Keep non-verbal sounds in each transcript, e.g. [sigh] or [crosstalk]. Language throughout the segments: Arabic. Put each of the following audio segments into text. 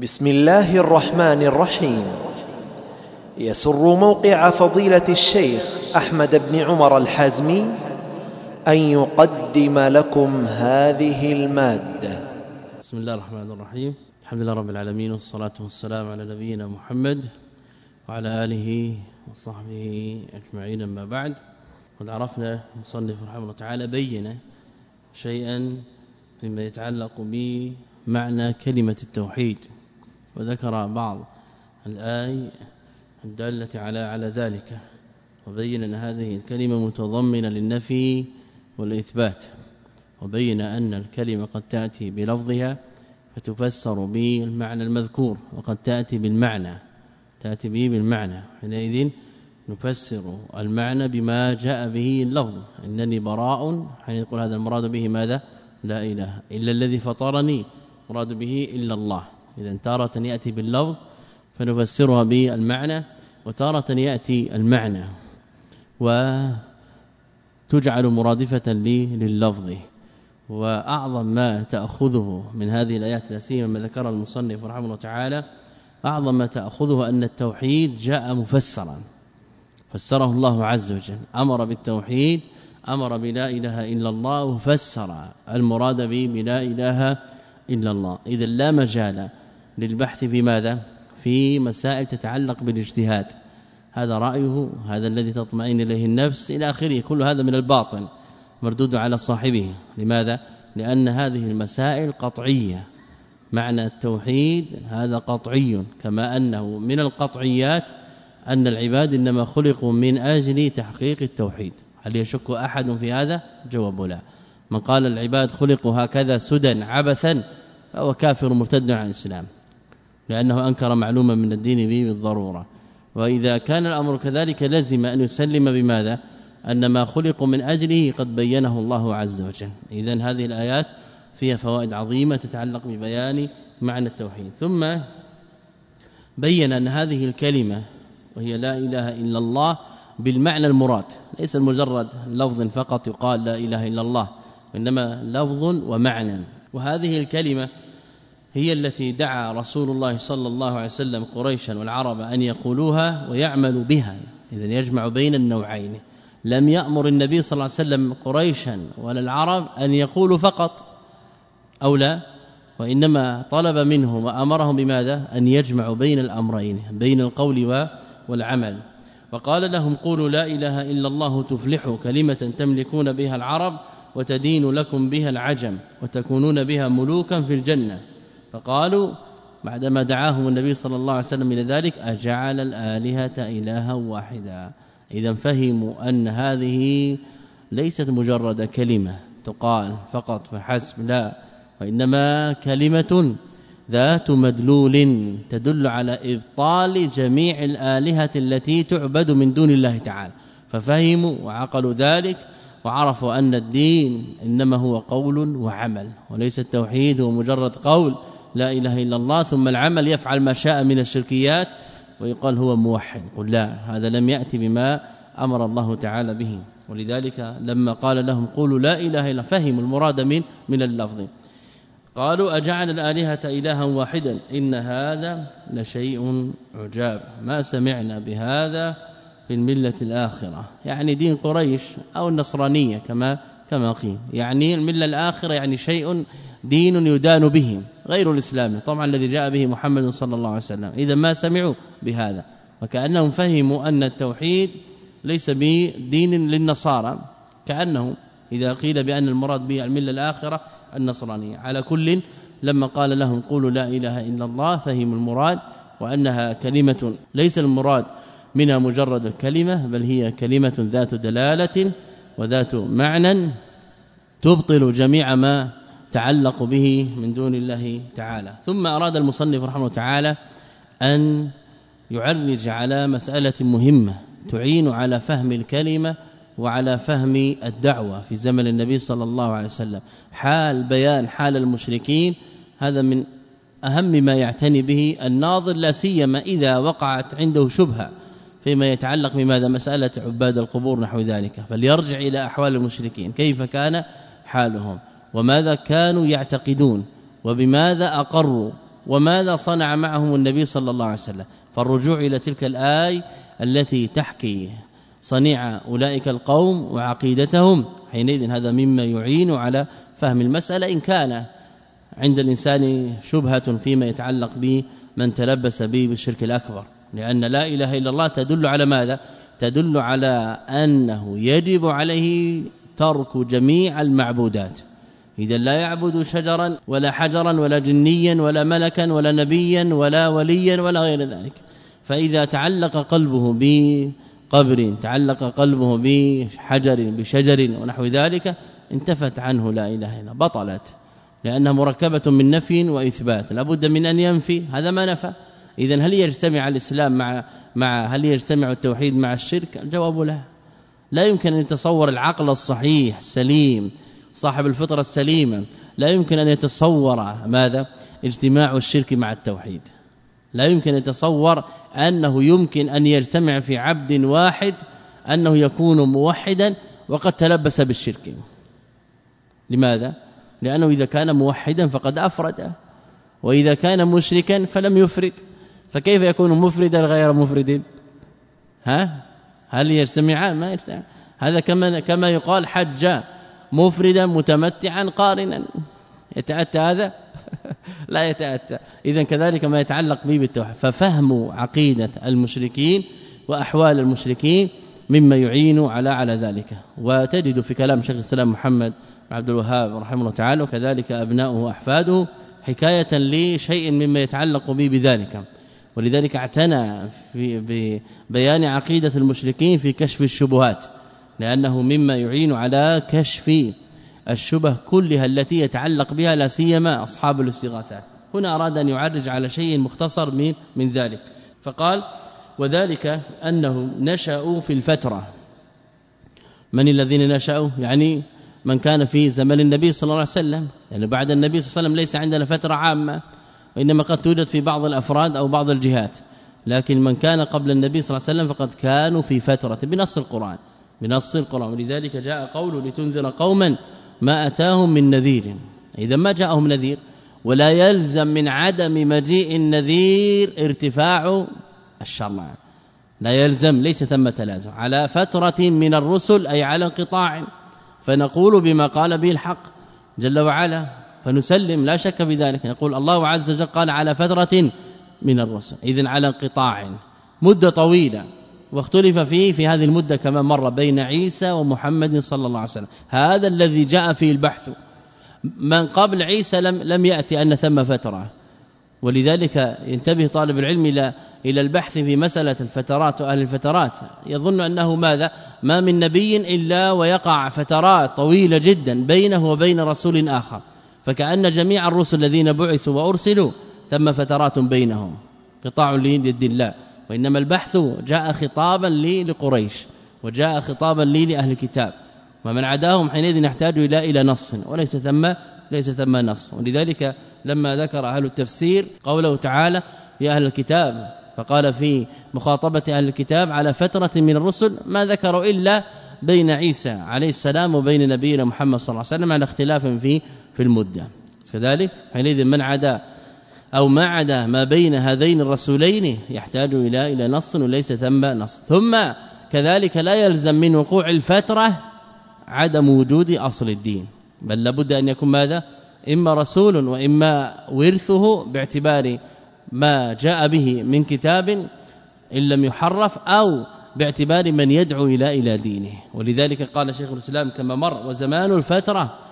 بسم الله الرحمن الرحيم. يسر موقع فضيلة الشيخ أحمد بن عمر الحازمي أن يقدم لكم هذه المادة. بسم الله الرحمن الرحيم. الحمد لله رب العالمين والصلاة والسلام على نبينا محمد وعلى آله وصحبه أجمعين أما بعد. قد عرفنا المصنف رحمه الله تعالى بين شيئا مما يتعلق بمعنى كلمة التوحيد. وذكر بعض الآي الدالة على على ذلك وبين أن هذه الكلمة متضمنة للنفي والإثبات وبين أن الكلمة قد تأتي بلفظها فتفسر بالمعنى المذكور وقد تأتي بالمعنى تأتي به بالمعنى. حينئذ نفسر المعنى بما جاء به اللفظ. إنني براء حين يقول هذا المراد به ماذا؟ لا إله إلا الذي فطرني مراد به إلا الله. اذا تارة يأتي باللفظ فنفسرها بالمعنى وتارة يأتي المعنى وتجعل مرادفة لللفظ وأعظم ما تأخذه من هذه الآيات التي ما ذكر المصنف رحمه الله تعالى أعظم ما تأخذه أن التوحيد جاء مفسرا فسره الله عز وجل أمر بالتوحيد أمر بلا إله إلا الله وفسر المراد به بلا إله إلا الله. اذا لا مجال للبحث في ماذا؟ في مسائل تتعلق بالاجتهاد. هذا رأيه هذا الذي تطمئن إليه النفس إلى آخره. كل هذا من الباطل مردود على صاحبه. لماذا؟ لأن هذه المسائل قطعية. معنى التوحيد هذا قطعي كما أنه من القطعيات أن العباد إنما خلقوا من أجل تحقيق التوحيد. هل يشك أحد في هذا؟ جواب لا. من قال العباد خلقوا هكذا سدى عبثا فهو كافر مرتد عن الإسلام. لأنه أنكر معلومة من الدين به بالضرورة. وإذا كان الأمر كذلك لزم أن يسلم بماذا؟ أن ما خلقوا من أجله قد بينه الله عز وجل. اذا هذه الآيات فيها فوائد عظيمة تتعلق ببيان معنى التوحيد. ثم بين أن هذه الكلمة وهي لا إله إلا الله بالمعنى المراد. ليس مجرد لفظ فقط يقال لا إله إلا الله وانما لفظ ومعنى. وهذه الكلمة هي التي دعا رسول الله صلى الله عليه وسلم قريشا والعرب أن يقولوها ويعملوا بها. اذا يجمع بين النوعين. لم يأمر النبي صلى الله عليه وسلم قريشا ولا العرب أن يقولوا فقط أو لا وإنما طلب منهم وأمرهم بماذا؟ أن يجمعوا بين الأمرين بين القول والعمل. وقال لهم قولوا لا إله إلا الله تفلحوا كلمة تملكون بها العرب وتدين لكم بها العجم وتكونون بها ملوكا في الجنة. فقالوا بعدما دعاهم النبي صلى الله عليه وسلم إلى ذلك أجعل الآلهة إلها واحدا. اذا فهموا أن هذه ليست مجرد كلمة تقال فقط فحسب لا. وإنما كلمة ذات مدلول تدل على إبطال جميع الآلهة التي تعبد من دون الله تعالى. ففهموا وعقلوا ذلك وعرفوا أن الدين إنما هو قول وعمل وليس التوحيد هو مجرد قول. لا إله إلا الله ثم العمل يفعل ما شاء من الشركيات ويقال هو موحد. قل لا هذا لم يأتي بما أمر الله تعالى به. ولذلك لما قال لهم قولوا لا إله إلا فهموا المراد من من اللفظ. قالوا أجعل الآلهة إلها واحدا إن هذا لشيء عجاب. ما سمعنا بهذا في الملة الآخرة. يعني دين قريش أو النصرانية كما كما قيل. يعني الملة الآخرة يعني شيء دين يدان به غير الإسلام. طبعا الذي جاء به محمد صلى الله عليه وسلم. إذا ما سمعوا بهذا وكأنهم فهموا أن التوحيد ليس بدين للنصارى كأنه إذا قيل بأن المراد به الملة الآخرة النصرانية. على كل لما قال لهم قولوا لا إله إلا الله فهموا المراد وأنها كلمة ليس المراد منها مجرد الكلمة بل هي كلمة ذات دلالة وذات معنى تبطل جميع ما تعلق به من دون الله تعالى. ثم أراد المصنف رحمه تعالى أن يعرج على مسألة مهمة تعين على فهم الكلمة وعلى فهم الدعوة في زمن النبي صلى الله عليه وسلم. حال بيان حال المشركين هذا من أهم ما يعتني به الناظر لا سيما إذا وقعت عنده شبهة فيما يتعلق بماذا؟ مسألة عباد القبور نحو ذلك. فليرجع إلى أحوال المشركين. كيف كان حالهم؟ وماذا كانوا يعتقدون وبماذا أقروا وماذا صنع معهم النبي صلى الله عليه وسلم. فالرجوع إلى تلك الآية التي تحكي صنيع أولئك القوم وعقيدتهم حينئذ هذا مما يعين على فهم المسألة إن كان عند الإنسان شبهة فيما يتعلق به من تلبس به بالشرك الأكبر. لأن لا إله إلا الله تدل على ماذا؟ تدل على أنه يجب عليه ترك جميع المعبودات. إذا لا يعبد شجرا ولا حجرا ولا جنيا ولا ملكا ولا نبيا ولا وليا ولا غير ذلك. فإذا تعلق قلبه بقبر تعلق قلبه بحجر بشجر ونحو ذلك انتفت عنه لا إله إلا بطلت لأنها مركبة من نفي وإثبات لابد من أن ينفي هذا ما نفى. اذا هل يجتمع الإسلام مع مع هل يجتمع التوحيد مع الشرك؟ الجواب لا. لا يمكن أن يتصور العقل الصحيح السليم صاحب الفطرة السليمة. لا يمكن أن يتصور ماذا؟ اجتماع الشرك مع التوحيد. لا يمكن أن يتصور أنه يمكن أن يجتمع في عبد واحد أنه يكون موحدا وقد تلبس بالشرك. لماذا؟ لأنه إذا كان موحدا فقد أفرد وإذا كان مشركا فلم يفرد. فكيف يكون مفردا غير مفرد؟ ها؟ هل يجتمعان؟ ما يجتمع هذا كما كما يقال حج مفردا متمتعا قارنا. يتأتى هذا؟ [laughs] لا يتأتى. اذا كذلك ما يتعلق به بالتوحيد. ففهم عقيدة المشركين وأحوال المشركين مما يعين على على ذلك. وتجد في كلام شيخ الإسلام محمد عبد الوهاب رحمه الله تعالى وكذلك أبناؤه وأحفاده حكاية لشيء مما يتعلق به بذلك. ولذلك اعتنى في ببيان عقيدة المشركين في كشف الشبهات. لأنه مما يعين على كشف الشبه كلها التي يتعلق بها لا سيما أصحاب الاستغاثات. هنا أراد أن يعرج على شيء مختصر من من ذلك. فقال وذلك أنه نشأوا في الفترة. من الذين نشأوا؟ يعني من كان في زمن النبي صلى الله عليه وسلم. يعني بعد النبي صلى الله عليه وسلم ليس عندنا فترة عامة وإنما قد توجد في بعض الأفراد أو بعض الجهات. لكن من كان قبل النبي صلى الله عليه وسلم فقد كانوا في فترة بنص القرآن. بنص القرآن ولذلك جاء قوله لتنذر قوما ما أتاهم من نذير. إذا ما جاءهم نذير ولا يلزم من عدم مجيء النذير ارتفاع الشرع. لا يلزم ليس ثم لازم. على فترة من الرسل أي على انقطاع. فنقول بما قال به الحق جل وعلا. فنسلم لا شك في ذلك. يقول الله عز وجل قال على فترة من الرسل. اذا على انقطاع. مدة طويلة. واختلف فيه في هذه المدة كما مر بين عيسى ومحمد صلى الله عليه وسلم. هذا الذي جاء فيه البحث. من قبل عيسى لم لم يأتي أن ثم فترة. ولذلك ينتبه طالب العلم إلى إلى البحث في مسألة الفترات وأهل الفترات. يظن أنه ماذا؟ ما من نبي إلا ويقع فترات طويلة جدا بينه وبين رسول آخر. فكأن جميع الرسل الذين بعثوا وأرسلوا ثم فترات بينهم. قطاع ليد الله وإنما البحث جاء خطابا لي لقريش وجاء خطابا لي لأهل الكتاب ومن عداهم حينئذ يحتاج إلى إلى نص وليس ثم ليس ثم نص. ولذلك لما ذكر أهل التفسير قوله تعالى يا أهل الكتاب فقال في مخاطبة أهل الكتاب على فترة من الرسل ما ذكروا إلا بين عيسى عليه السلام وبين نبينا محمد صلى الله عليه وسلم على اختلاف في في المدة. كذلك حينئذ من عدا أو ما عدا ما بين هذين الرسولين يحتاج إلى إلى نص وليس ثم نص. ثم كذلك لا يلزم من وقوع الفترة عدم وجود أصل الدين. بل لابد أن يكون ماذا؟ إما رسول وإما ورثه باعتبار ما جاء به من كتاب إن لم يحرف أو باعتبار من يدعو إلى إلى دينه. ولذلك قال شيخ الإسلام كما مر وزمان الفترة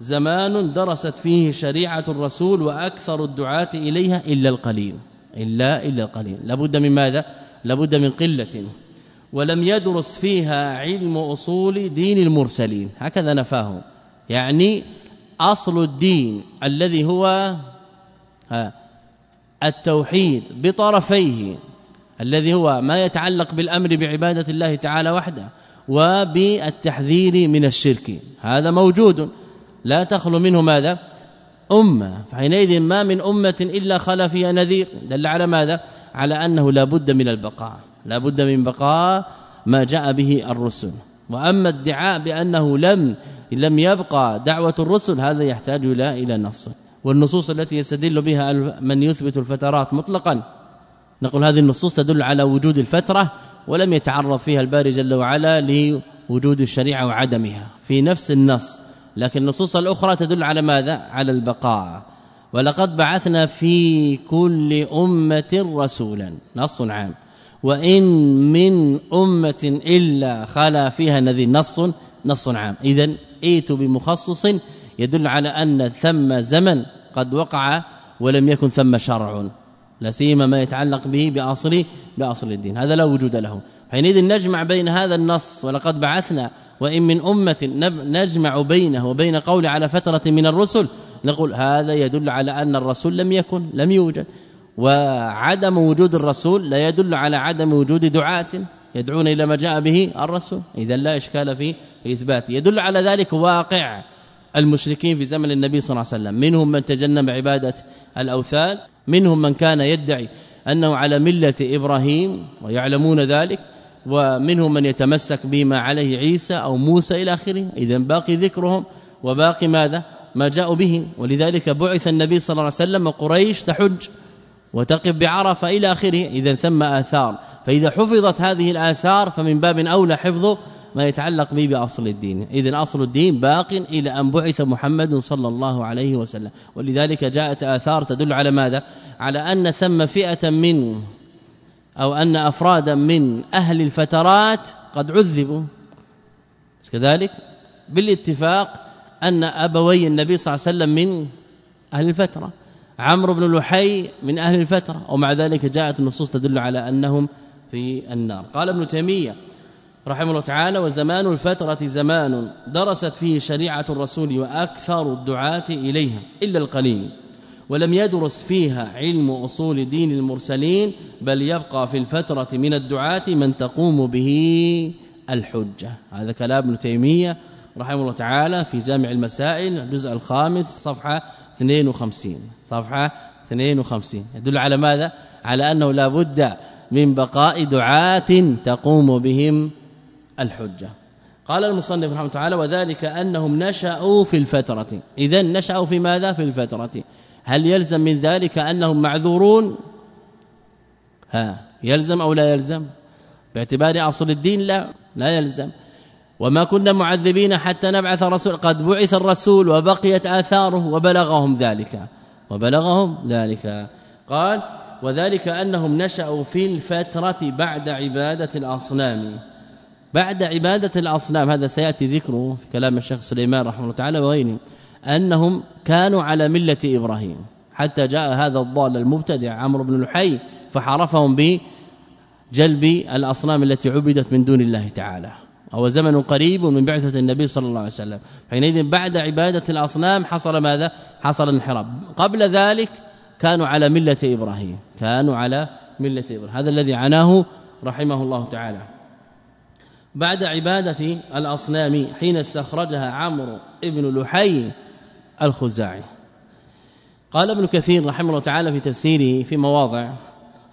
زمان درست فيه شريعة الرسول وأكثر الدعاة إليها إلا القليل. إلا إلا القليل. لابد من ماذا؟ لابد من قلة. ولم يدرس فيها علم أصول دين المرسلين. هكذا نفاه يعني أصل الدين الذي هو التوحيد بطرفيه الذي هو ما يتعلق بالأمر بعبادة الله تعالى وحده وبالتحذير من الشرك. هذا موجود. لا تخلو منه ماذا؟ أمة. فحينئذ ما من أمة إلا خلا فيها نذير. دل على ماذا؟ على أنه لا بد من البقاء. لا بد من بقاء ما جاء به الرسل. وأما ادعاء بأنه لم لم يبقى دعوة الرسل هذا يحتاج إلى إلى نص. والنصوص التي يستدل بها من يثبت الفترات مطلقا. نقول هذه النصوص تدل على وجود الفترة ولم يتعرض فيها الباري جل وعلا لوجود الشريعة وعدمها. في نفس النص. لكن النصوص الأخرى تدل على ماذا؟ على البقاء. ولقد بعثنا في كل أمة رسولا نص عام. وإن من أمة إلا خلا فيها نذير نص نص عام. اذا إيت بمخصص يدل على أن ثم زمن قد وقع ولم يكن ثم شرع. لا سيما ما يتعلق به بأصل بأصل الدين. هذا لا وجود له. حينئذ نجمع بين هذا النص ولقد بعثنا وإن من أمة نجمع بينه وبين قول على فترة من الرسل نقول هذا يدل على أن الرسول لم يكن لم يوجد. وعدم وجود الرسول لا يدل على عدم وجود دعاة يدعون إلى ما جاء به الرسول. اذا لا إشكال في اثباته يدل على ذلك واقع المشركين في زمن النبي صلى الله عليه وسلم. منهم من تجنب عبادة الأوثان منهم من كان يدعي أنه على ملة إبراهيم ويعلمون ذلك. ومنهم من يتمسك بما عليه عيسى أو موسى إلى آخره. اذا باقي ذكرهم. وباقي ماذا؟ ما جاءوا به. ولذلك بعث النبي صلى الله عليه وسلم وقريش تحج وتقف بعرفة إلى آخره. اذا ثم آثار. فإذا حفظت هذه الآثار فمن باب أولى حفظ ما يتعلق به بأصل الدين. اذا أصل الدين باق إلى أن بعث محمد صلى الله عليه وسلم. ولذلك جاءت آثار تدل على ماذا؟ على أن ثم فئة من أو أن افرادا من أهل الفترات قد عذبوا. كذلك؟ بالاتفاق أن أبوي النبي صلى الله عليه وسلم من أهل الفترة عمرو بن لحي من أهل الفترة ومع ذلك جاءت النصوص تدل على أنهم في النار. قال ابن تيمية رحمه الله تعالى وزمان الفترة زمان درست فيه شريعة الرسول وأكثر الدعاة إليها إلا القليل. ولم يدرس فيها علم أصول دين المرسلين بل يبقى في الفترة من الدعاة من تقوم به الحجة. هذا كلام ابن تيمية رحمه الله تعالى في جامع المسائل الجزء الخامس صفحة 52 صفحة 52 يدل على ماذا؟ على أنه لا بد من بقاء دعاة تقوم بهم الحجة. قال المصنف رحمه الله تعالى وذلك أنهم نشأوا في الفترة. إذا نشأوا في ماذا؟ في الفترة. هل يلزم من ذلك أنهم معذورون؟ ها يلزم أو لا يلزم؟ باعتبار أصل الدين لا لا يلزم. وما كنا معذبين حتى نبعث رسول قد بعث الرسول وبقيت آثاره وبلغهم ذلك. وبلغهم ذلك. قال وذلك أنهم نشأوا في الفترة بعد عبادة الأصنام. بعد عبادة الأصنام هذا سيأتي ذكره في كلام الشيخ سليمان رحمه الله تعالى وغيره. أنهم كانوا على ملة إبراهيم. حتى جاء هذا الضال المبتدع عمرو بن لحي فحرفهم بجلب الأصنام التي عبدت من دون الله تعالى. هو زمن قريب من بعثة النبي صلى الله عليه وسلم. حينئذ بعد عبادة الأصنام حصل ماذا؟ حصل انحراف. قبل ذلك كانوا على ملة إبراهيم. كانوا على ملة إبراهيم. هذا الذي عناه رحمه الله تعالى. بعد عبادة الأصنام حين استخرجها عمرو ابن لحي الخزاعي. قال ابن كثير رحمه الله تعالى في تفسيره في مواضع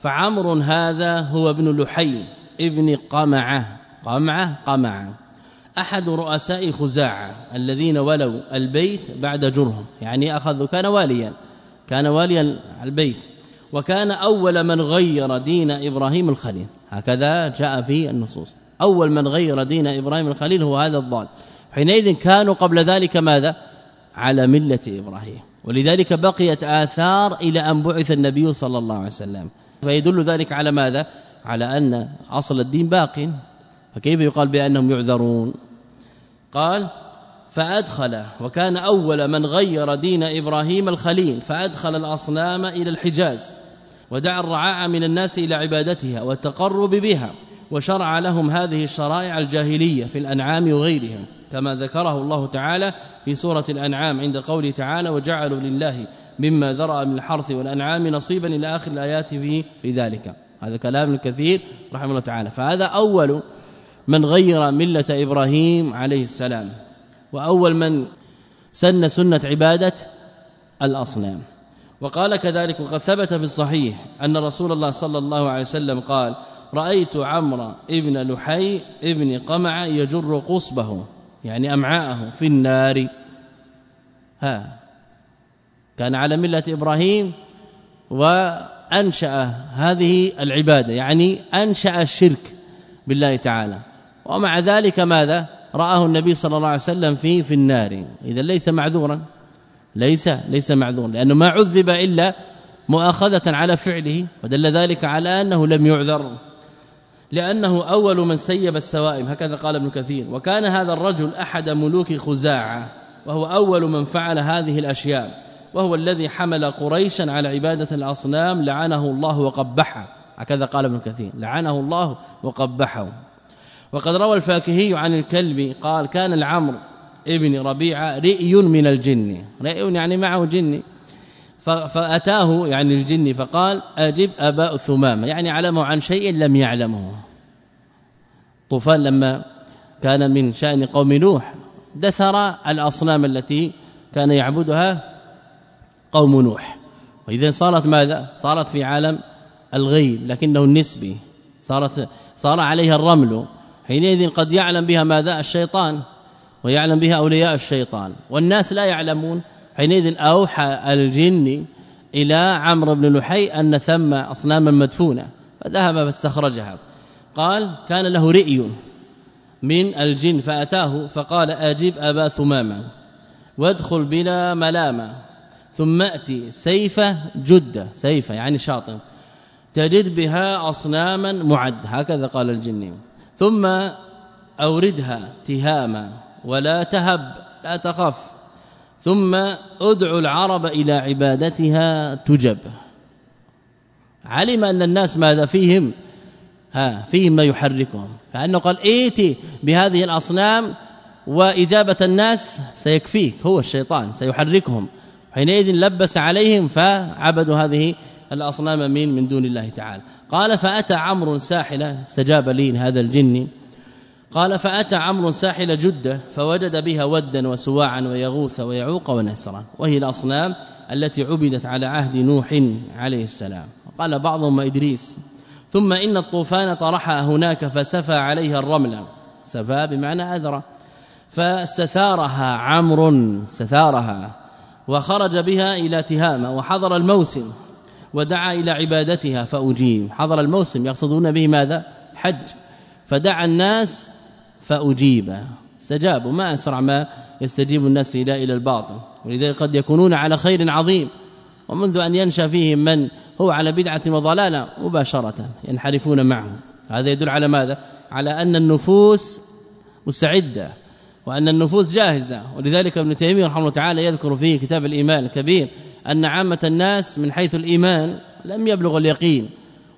فعمر هذا هو ابن لحي ابن قمعة. قمعة؟ قمعة. أحد رؤساء خزاعة الذين ولوا البيت بعد جرهم. يعني اخذ كان واليا كان واليا البيت. وكان أول من غير دين إبراهيم الخليل. هكذا جاء في النصوص. أول من غير دين إبراهيم الخليل هو هذا الضال. حينئذ كانوا قبل ذلك ماذا؟ على ملة إبراهيم. ولذلك بقيت آثار إلى أن بعث النبي صلى الله عليه وسلم. فيدل ذلك على ماذا؟ على أن أصل الدين باق. فكيف يقال بأنهم يعذرون؟ قال فأدخل وكان أول من غير دين إبراهيم الخليل فأدخل الأصنام إلى الحجاز ودعا الرعاع من الناس إلى عبادتها والتقرب بها. وشرع لهم هذه الشرائع الجاهلية في الأنعام وغيرهم كما ذكره الله تعالى في سورة الأنعام عند قوله تعالى وجعلوا لله مما ذرأ من الحرث والأنعام نصيبا إلى آخر الآيات في في ذلك. هذا كلام كثير رحمه الله تعالى. فهذا أول من غير ملة إبراهيم عليه السلام وأول من سن سنة عبادة الأصنام. وقال كذلك وقد ثبت في الصحيح أن رسول الله صلى الله عليه وسلم قال رأيت عمرو ابن لحي ابن قمع يجر قصبه يعني أمعاءه في النار. ها. كان على ملة إبراهيم وأنشأ هذه العبادة يعني أنشأ الشرك بالله تعالى. ومع ذلك ماذا؟ رآه النبي صلى الله عليه وسلم في في النار. اذا ليس معذورا. ليس ليس معذورا لأنه ما عذب إلا مؤاخذة على فعله ودل ذلك على أنه لم يعذر. لأنه أول من سيب السوائم هكذا قال ابن كثير. وكان هذا الرجل أحد ملوك خزاعة وهو أول من فعل هذه الأشياء وهو الذي حمل قريشا على عبادة الأصنام لعنه الله وقبحه. هكذا قال ابن كثير لعنه الله وقبحه. وقد روى الفاكهي عن الكلب قال كان العمر ابن ربيعة رئي من الجن. رئي يعني معه جني فأتاه يعني الجن فقال أجب أباء ثمامة يعني علمه عن شيء لم يعلمه. طوفان لما كان من شأن قوم نوح دثر الأصنام التي كان يعبدها قوم نوح. وإذا صارت ماذا؟ صارت في عالم الغيب لكنه النسبي. صارت صار عليها الرمل. حينئذ قد يعلم بها ماذا؟ الشيطان ويعلم بها أولياء الشيطان. والناس لا يعلمون حينئذ أوحى الجن إلى عمرو بن لحي أن ثم أصناما مدفونة فذهب فاستخرجها. قال كان له رئي من الجن فأتاه فقال اجب أبا ثمامة وادخل بلا ملامة ثم أتي سيفه جده سيفه يعني شاطئ تجد بها أصناما معد هكذا قال الجن. ثم أوردها تهاما ولا تهب لا تخف ثم ادعو العرب إلى عبادتها تجب. علم أن الناس ماذا فيهم؟ ها فيهم ما يحركهم. كانه قال ائتي بهذه الأصنام وإجابة الناس سيكفيك هو الشيطان سيحركهم. حينئذ لبس عليهم فعبدوا هذه الأصنام من من دون الله تعالى. قال فأتى عمرو ساحلة استجاب لي هذا الجن. قال فأتى عمرو ساحل جدة فوجد بها ودا وسواعا ويغوث ويعوق ونسرا. وهي الأصنام التي عبدت على عهد نوح عليه السلام. قال بعضهم إدريس ثم إن الطوفان طرحها هناك فسفى عليها الرمل. سفى بمعنى اذرى فاستثارها عمرو استثارها وخرج بها إلى تهامة وحضر الموسم ودعا إلى عبادتها فأجيب. حضر الموسم يقصدون به ماذا؟ حج. فدعا الناس فأجيب. استجابوا ما أسرع ما يستجيب الناس إلى إلى الباطل. ولذلك قد يكونون على خير عظيم. ومنذ أن ينشأ فيهم من؟ هو على بدعة وضلالة مباشرة ينحرفون معه هذا يدل على ماذا؟ على أن النفوس مستعده وأن النفوس جاهزة. ولذلك ابن تيمية رحمه الله تعالى يذكر في كتاب الإيمان الكبير أن عامة الناس من حيث الإيمان لم يبلغ اليقين.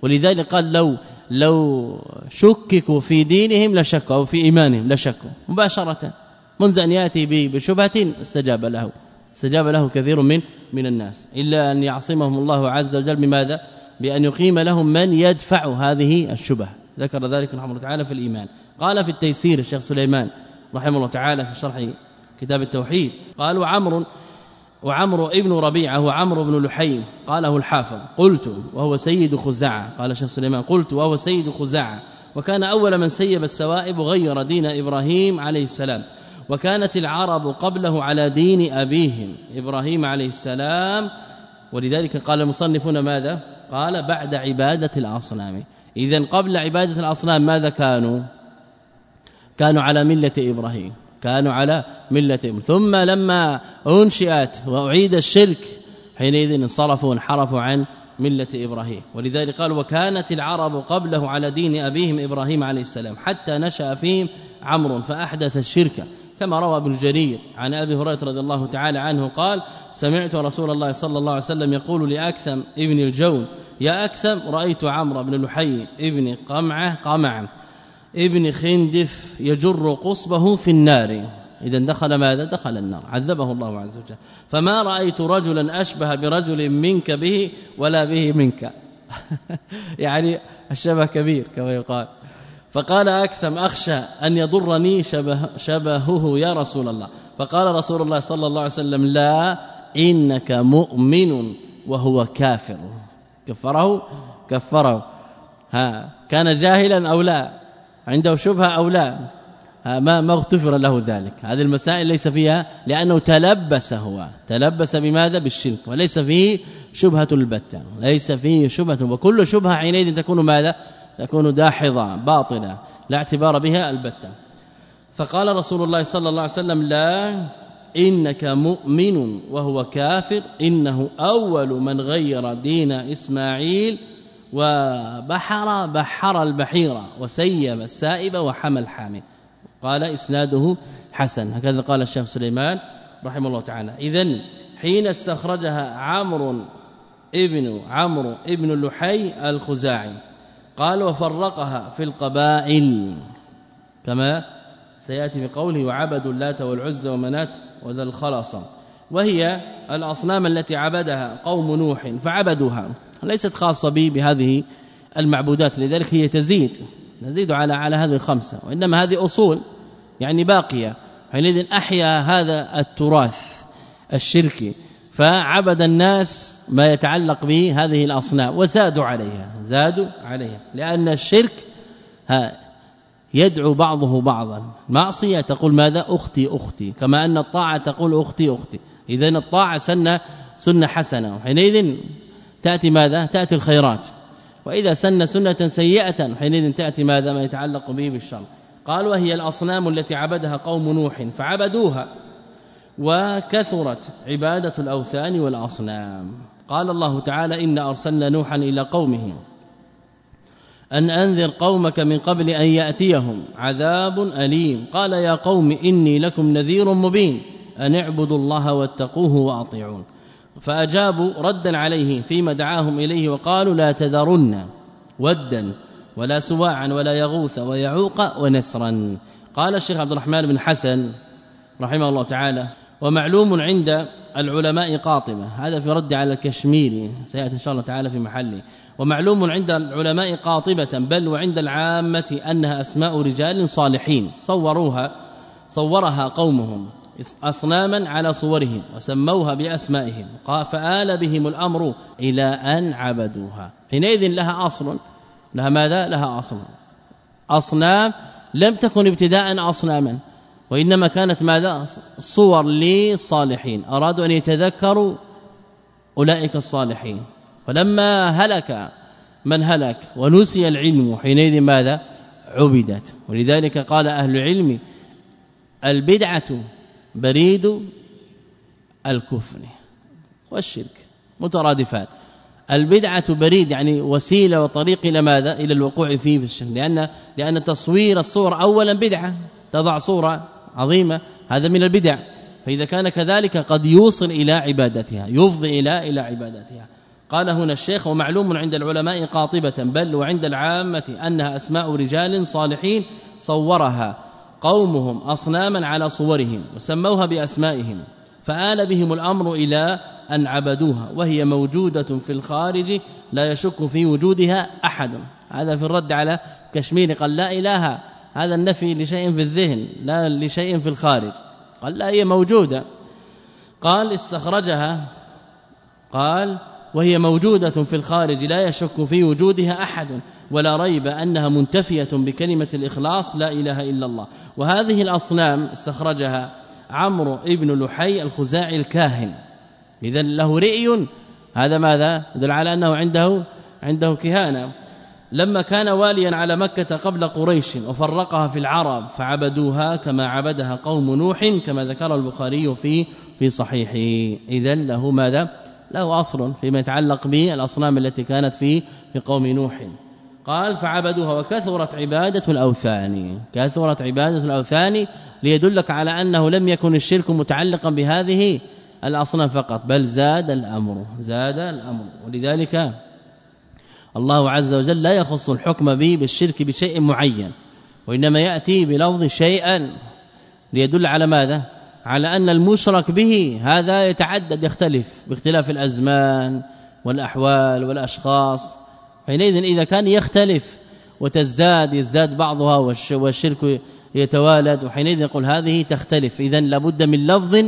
ولذلك قال لو لو شككوا في دينهم لشكوا أو في إيمانهم لشكوا مباشرة منذ أن يأتي بشبهة استجاب له. استجاب له كثير من من الناس. إلا أن يعصمهم الله عز وجل بماذا؟ بأن يقيم لهم من يدفع هذه الشبه ذكر ذلك رحمه الله تعالى في الإيمان. قال في التيسير الشيخ سليمان رحمه الله تعالى في شرح كتاب التوحيد قال وعمر وعمرو ابن ربيعة هو عمرو بن لحي قاله الحافظ. قلت وهو سيد خزاعة. قال شيخ سليمان قلت وهو سيد خزاعة. وكان أول من سيب السوائب غير دين إبراهيم عليه السلام. وكانت العرب قبله على دين أبيهم إبراهيم عليه السلام. ولذلك قال المصنفون ماذا؟ قال بعد عبادة الأصنام. اذا قبل عبادة الأصنام ماذا كانوا؟ كانوا على ملة إبراهيم. كانوا على ملتهم. ثم لما أنشئت وأعيد الشرك حينئذ انصرفوا وانحرفوا عن ملة إبراهيم. ولذلك قال وكانت العرب قبله على دين أبيهم إبراهيم عليه السلام حتى نشأ فيهم عمرو فأحدث الشرك. كما روى ابن جرير عن أبي هريرة رضي الله تعالى عنه قال سمعت رسول الله صلى الله عليه وسلم يقول لأكثم ابن الجون يا أكثم رأيت عمرو بن لحي ابن قمعة قمع ابن خندف يجر قصبه في النار. اذا دخل ماذا؟ دخل النار. عذبه الله عز وجل. فما رأيت رجلا أشبه برجل منك به ولا به منك. [laughs] يعني الشبه كبير كما يقال. فقال أكثم أخشى أن يضرني شبه شبهه يا رسول الله. فقال رسول الله صلى الله عليه وسلم لا إنك مؤمن وهو كافر. كفره؟ كفره. ها كان جاهلا أو لا؟ عنده شبهة أو لا. ما ما اغتفر له ذلك. هذه المسائل ليس فيها لأنه تلبس هو. تلبس بماذا؟ بالشرك. وليس فيه شبهة البتة. ليس فيه شبهة. وكل شبهة حينئذ تكون ماذا؟ تكون داحضه باطلة. لا اعتبار بها البتة. فقال رسول الله صلى الله عليه وسلم لا إنك مؤمن وهو كافر. إنه أول من غير دين إسماعيل وبحر بحر البحيرة وسيب السائب وحمى الحامي قال إسناده حسن. هكذا قال الشيخ سليمان رحمه الله تعالى. اذا حين استخرجها عمرو ابن عمرو ابن اللحي الخزاعي قال وفرقها في القبائل. كما سيأتي بقوله وعبدوا اللات والعزى ومنات وذا الخلص وهي الأصنام التي عبدها قوم نوح فعبدوها. ليست خاصة به بهذه المعبودات لذلك هي تزيد نزيد على على هذه الخمسة وإنما هذه أصول يعني باقية. حينئذ أحيا هذا التراث الشركي فعبد الناس ما يتعلق به هذه الاصنام وزادوا عليها زادوا عليها لأن الشرك ها يدعو بعضه بعضا. معصية تقول ماذا؟ أختي أختي كما أن الطاعة تقول أختي أختي. اذا الطاعة سنة سنة حسنة. حينئذ تأتي ماذا؟ تأتي الخيرات. وإذا سن سنة سيئة حينئذ تأتي ماذا؟ ما يتعلق به بالشر. قال وهي الأصنام التي عبدها قوم نوح فعبدوها وكثرت عبادة الأوثان والأصنام. قال الله تعالى إن أرسلنا نوحا إلى قومه أن أنذر قومك من قبل أن يأتيهم. عذاب أليم. قال يا قوم إني لكم نذير مبين أن اعبدوا الله واتقوه وأطيعون. فأجابوا ردا عليه فيما دعاهم إليه وقالوا لا تذرن ودا ولا سواعا ولا يغوث ويعوق ونسرا. قال الشيخ عبد الرحمن بن حسن رحمه الله تعالى ومعلوم عند العلماء قاطبة. هذا في رد على الكشميري سيأتي إن شاء الله تعالى في محله. ومعلوم عند العلماء قاطبة بل وعند العامة أنها أسماء رجال صالحين. صوروها صورها قومهم. أصناما على صورهم وسموها بأسمائهم فآل بهم الأمر إلى أن عبدوها. حينئذ لها أصل. لها ماذا؟ لها أصل. أصنام لم تكن ابتداء اصناما وإنما كانت ماذا؟ صور للصالحين. أرادوا أن يتذكروا أولئك الصالحين. فلما هلك من هلك؟ ونسي العلم. حينئذ ماذا؟ عبدت. ولذلك قال أهل العلم البدعة بريد الكفر والشرك مترادفان. البدعة بريد يعني وسيلة وطريق إلى ماذا؟ إلى الوقوع فيه في الشرك. لأن لأن تصوير الصور اولا بدعة تضع صورة عظيمة هذا من البدع. فإذا كان كذلك قد يوصل إلى عبادتها يفضي إلى إلى عبادتها. قال هنا الشيخ ومعلوم عند العلماء قاطبة بل وعند العامة أنها أسماء رجال صالحين صورها. قومهم أصناما على صورهم وسموها بأسمائهم فآل بهم الأمر إلى أن عبدوها وهي موجودة في الخارج لا يشك في وجودها أحد. هذا في الرد على كشمير قال لا إله هذا النفي لشيء في الذهن لا لشيء في الخارج. قال لا هي موجودة. قال استخرجها قال وهي موجودة في الخارج لا يشك في وجودها أحد ولا ريب أنها منتفية بكلمة الإخلاص لا إله إلا الله. وهذه الأصنام استخرجها عمرو ابن لحي الخزاعي الكاهن. اذا له رئي هذا ماذا؟ يدل على أنه عنده عنده كهانة. لما كان واليا على مكة قبل قريش وفرقها في العرب فعبدوها كما عبدها قوم نوح كما ذكر البخاري في في صحيحه. اذا له ماذا؟ له أصل فيما يتعلق بالأصنام التي كانت في في قوم نوح. قال فعبدوها وكثرت عبادة الأوثان. كثرت عبادة الأوثان ليدلك على أنه لم يكن الشرك متعلقا بهذه الأصنام فقط بل زاد الأمر زاد الأمر. ولذلك الله عز وجل لا يخص الحكم به بالشرك بشيء معين وإنما يأتي بلفظ شيئا ليدل على ماذا؟ على أن المشرك به هذا يتعدد يختلف باختلاف الأزمان والأحوال والأشخاص. حينئذ إذا كان يختلف وتزداد يزداد بعضها والشرك يتوالد وحينئذ يقول هذه تختلف. إذا لابد من لفظ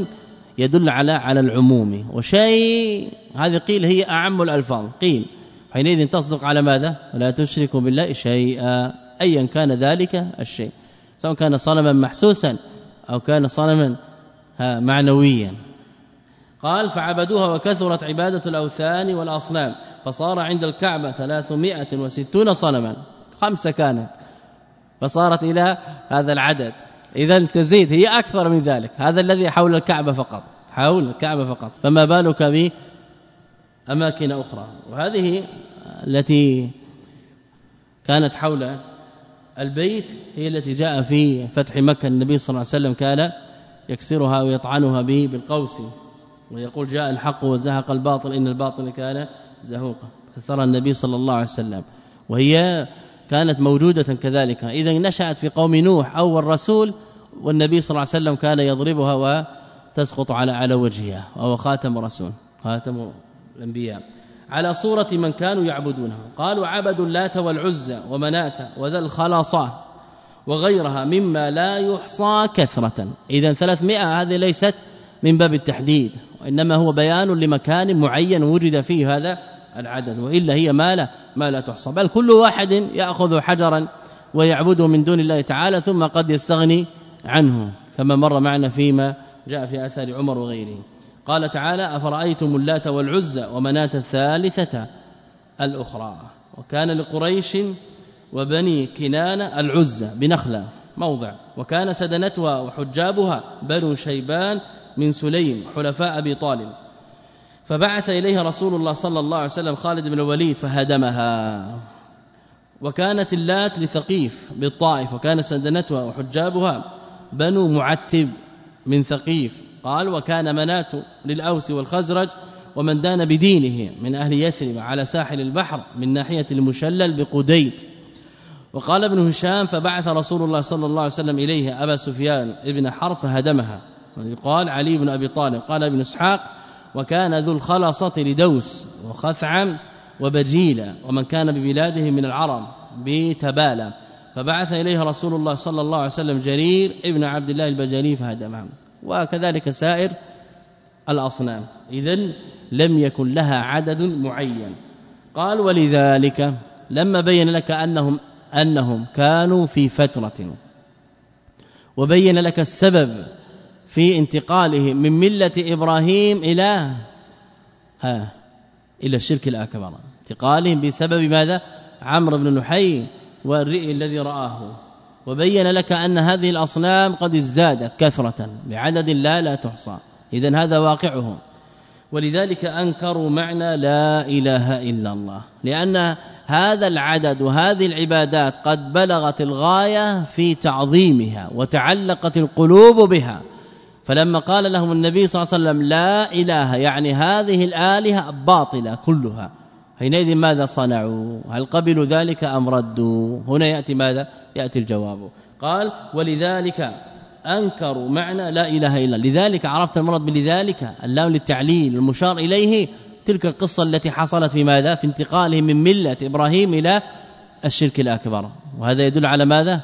يدل على على العموم. وشيء هذه قيل هي أعم الألفاظ. قيل حينئذ تصدق على ماذا؟ ولا تشركوا بالله شيئا ايا كان ذلك الشيء سواء كان صنما محسوسا أو كان صنما معنويا. قال فعبدوها وكثرت عبادة الأوثان والأصنام. فصار عند الكعبة 360 صنما. خمسة كانت. فصارت إلى هذا العدد. اذا تزيد هي أكثر من ذلك. هذا الذي حول الكعبة فقط. حول الكعبة فقط. فما بالك بأماكن أخرى؟ وهذه التي كانت حول البيت هي التي جاء في فتح مكة. النبي صلى الله عليه وسلم كان يكسرها ويطعنها به بالقوس. ويقول جاء الحق وزهق الباطل إن الباطل كان زهوقا. كسرها النبي صلى الله عليه وسلم. وهي كانت موجودة كذلك. إذا نشأت في قوم نوح أول رسول والنبي صلى الله عليه وسلم كان يضربها وتسقط على على وجهها وهو خاتم رسول خاتم الأنبياء. على صورة من كانوا يعبدونها قالوا عبدوا اللات والعزى ومنات وذا الخلاصة وغيرها مما لا يحصى كثرة. اذا 300 هذه ليست من باب التحديد وإنما هو بيان لمكان معين وجد فيه هذا العدد وإلا هي ما لا ما لا تحصى. بل كل واحد يأخذ حجرا ويعبده من دون الله تعالى ثم قد يستغني عنه كما مر معنا فيما جاء في آثار عمر وغيره. قال تعالى أفرأيتم اللات والعزى ومناة الثالثة الأخرى؟ وكان لقريش وبني كنانه العزى بنخلة موضع. وكان سدنتها وحجابها بنو شيبان من سليم حلفاء أبي طالب. فبعث إليها رسول الله صلى الله عليه وسلم خالد بن الوليد فهدمها. وكانت اللات لثقيف بالطائف وكان سدنتها وحجابها بنو معتب من ثقيف. قال وكان منات للأوس والخزرج ومن دان بدينه من أهل يثرب على ساحل البحر من ناحية المشلل بقديد وقال ابن هشام فبعث رسول الله صلى الله عليه وسلم إليه أبا سفيان ابن حرب فهدمها. ويقال علي بن أبي طالب قال ابن إسحاق وكان ذو الخلصة لدوس وخثعم وبجيلة ومن كان ببلاده من العرب بتبالى. فبعث إليه رسول الله صلى الله عليه وسلم جرير ابن عبد الله البجلي فهدمها وكذلك سائر الأصنام. إذا لم يكن لها عدد معين. قال ولذلك لما بين لك أنهم أنهم كانوا في فترة. وبين لك السبب في انتقالهم من ملة إبراهيم إلى ها إلى الشرك الأكبر. انتقالهم بسبب ماذا؟ عمرو بن نحي والرئي الذي رآه. وبين لك أن هذه الأصنام قد ازدادت كثرة بعدد لا لا تحصى. اذا هذا واقعهم. ولذلك أنكروا معنى لا إله إلا الله. لأن هذا العدد وهذه العبادات قد بلغت الغاية في تعظيمها وتعلقت القلوب بها. فلما قال لهم النبي صلى الله عليه وسلم لا إله يعني هذه الآلهة باطلة كلها. حينئذ ماذا صنعوا؟ هل قبلوا ذلك أم ردوا؟ هنا يأتي ماذا؟ يأتي الجواب. قال ولذلك أنكروا معنى لا إله إلا لذلك عرفت المرض بلذلك اللام للتعليل المشار إليه تلك القصة التي حصلت في ماذا؟ في انتقالهم من ملة إبراهيم إلى الشرك الأكبر. وهذا يدل على ماذا؟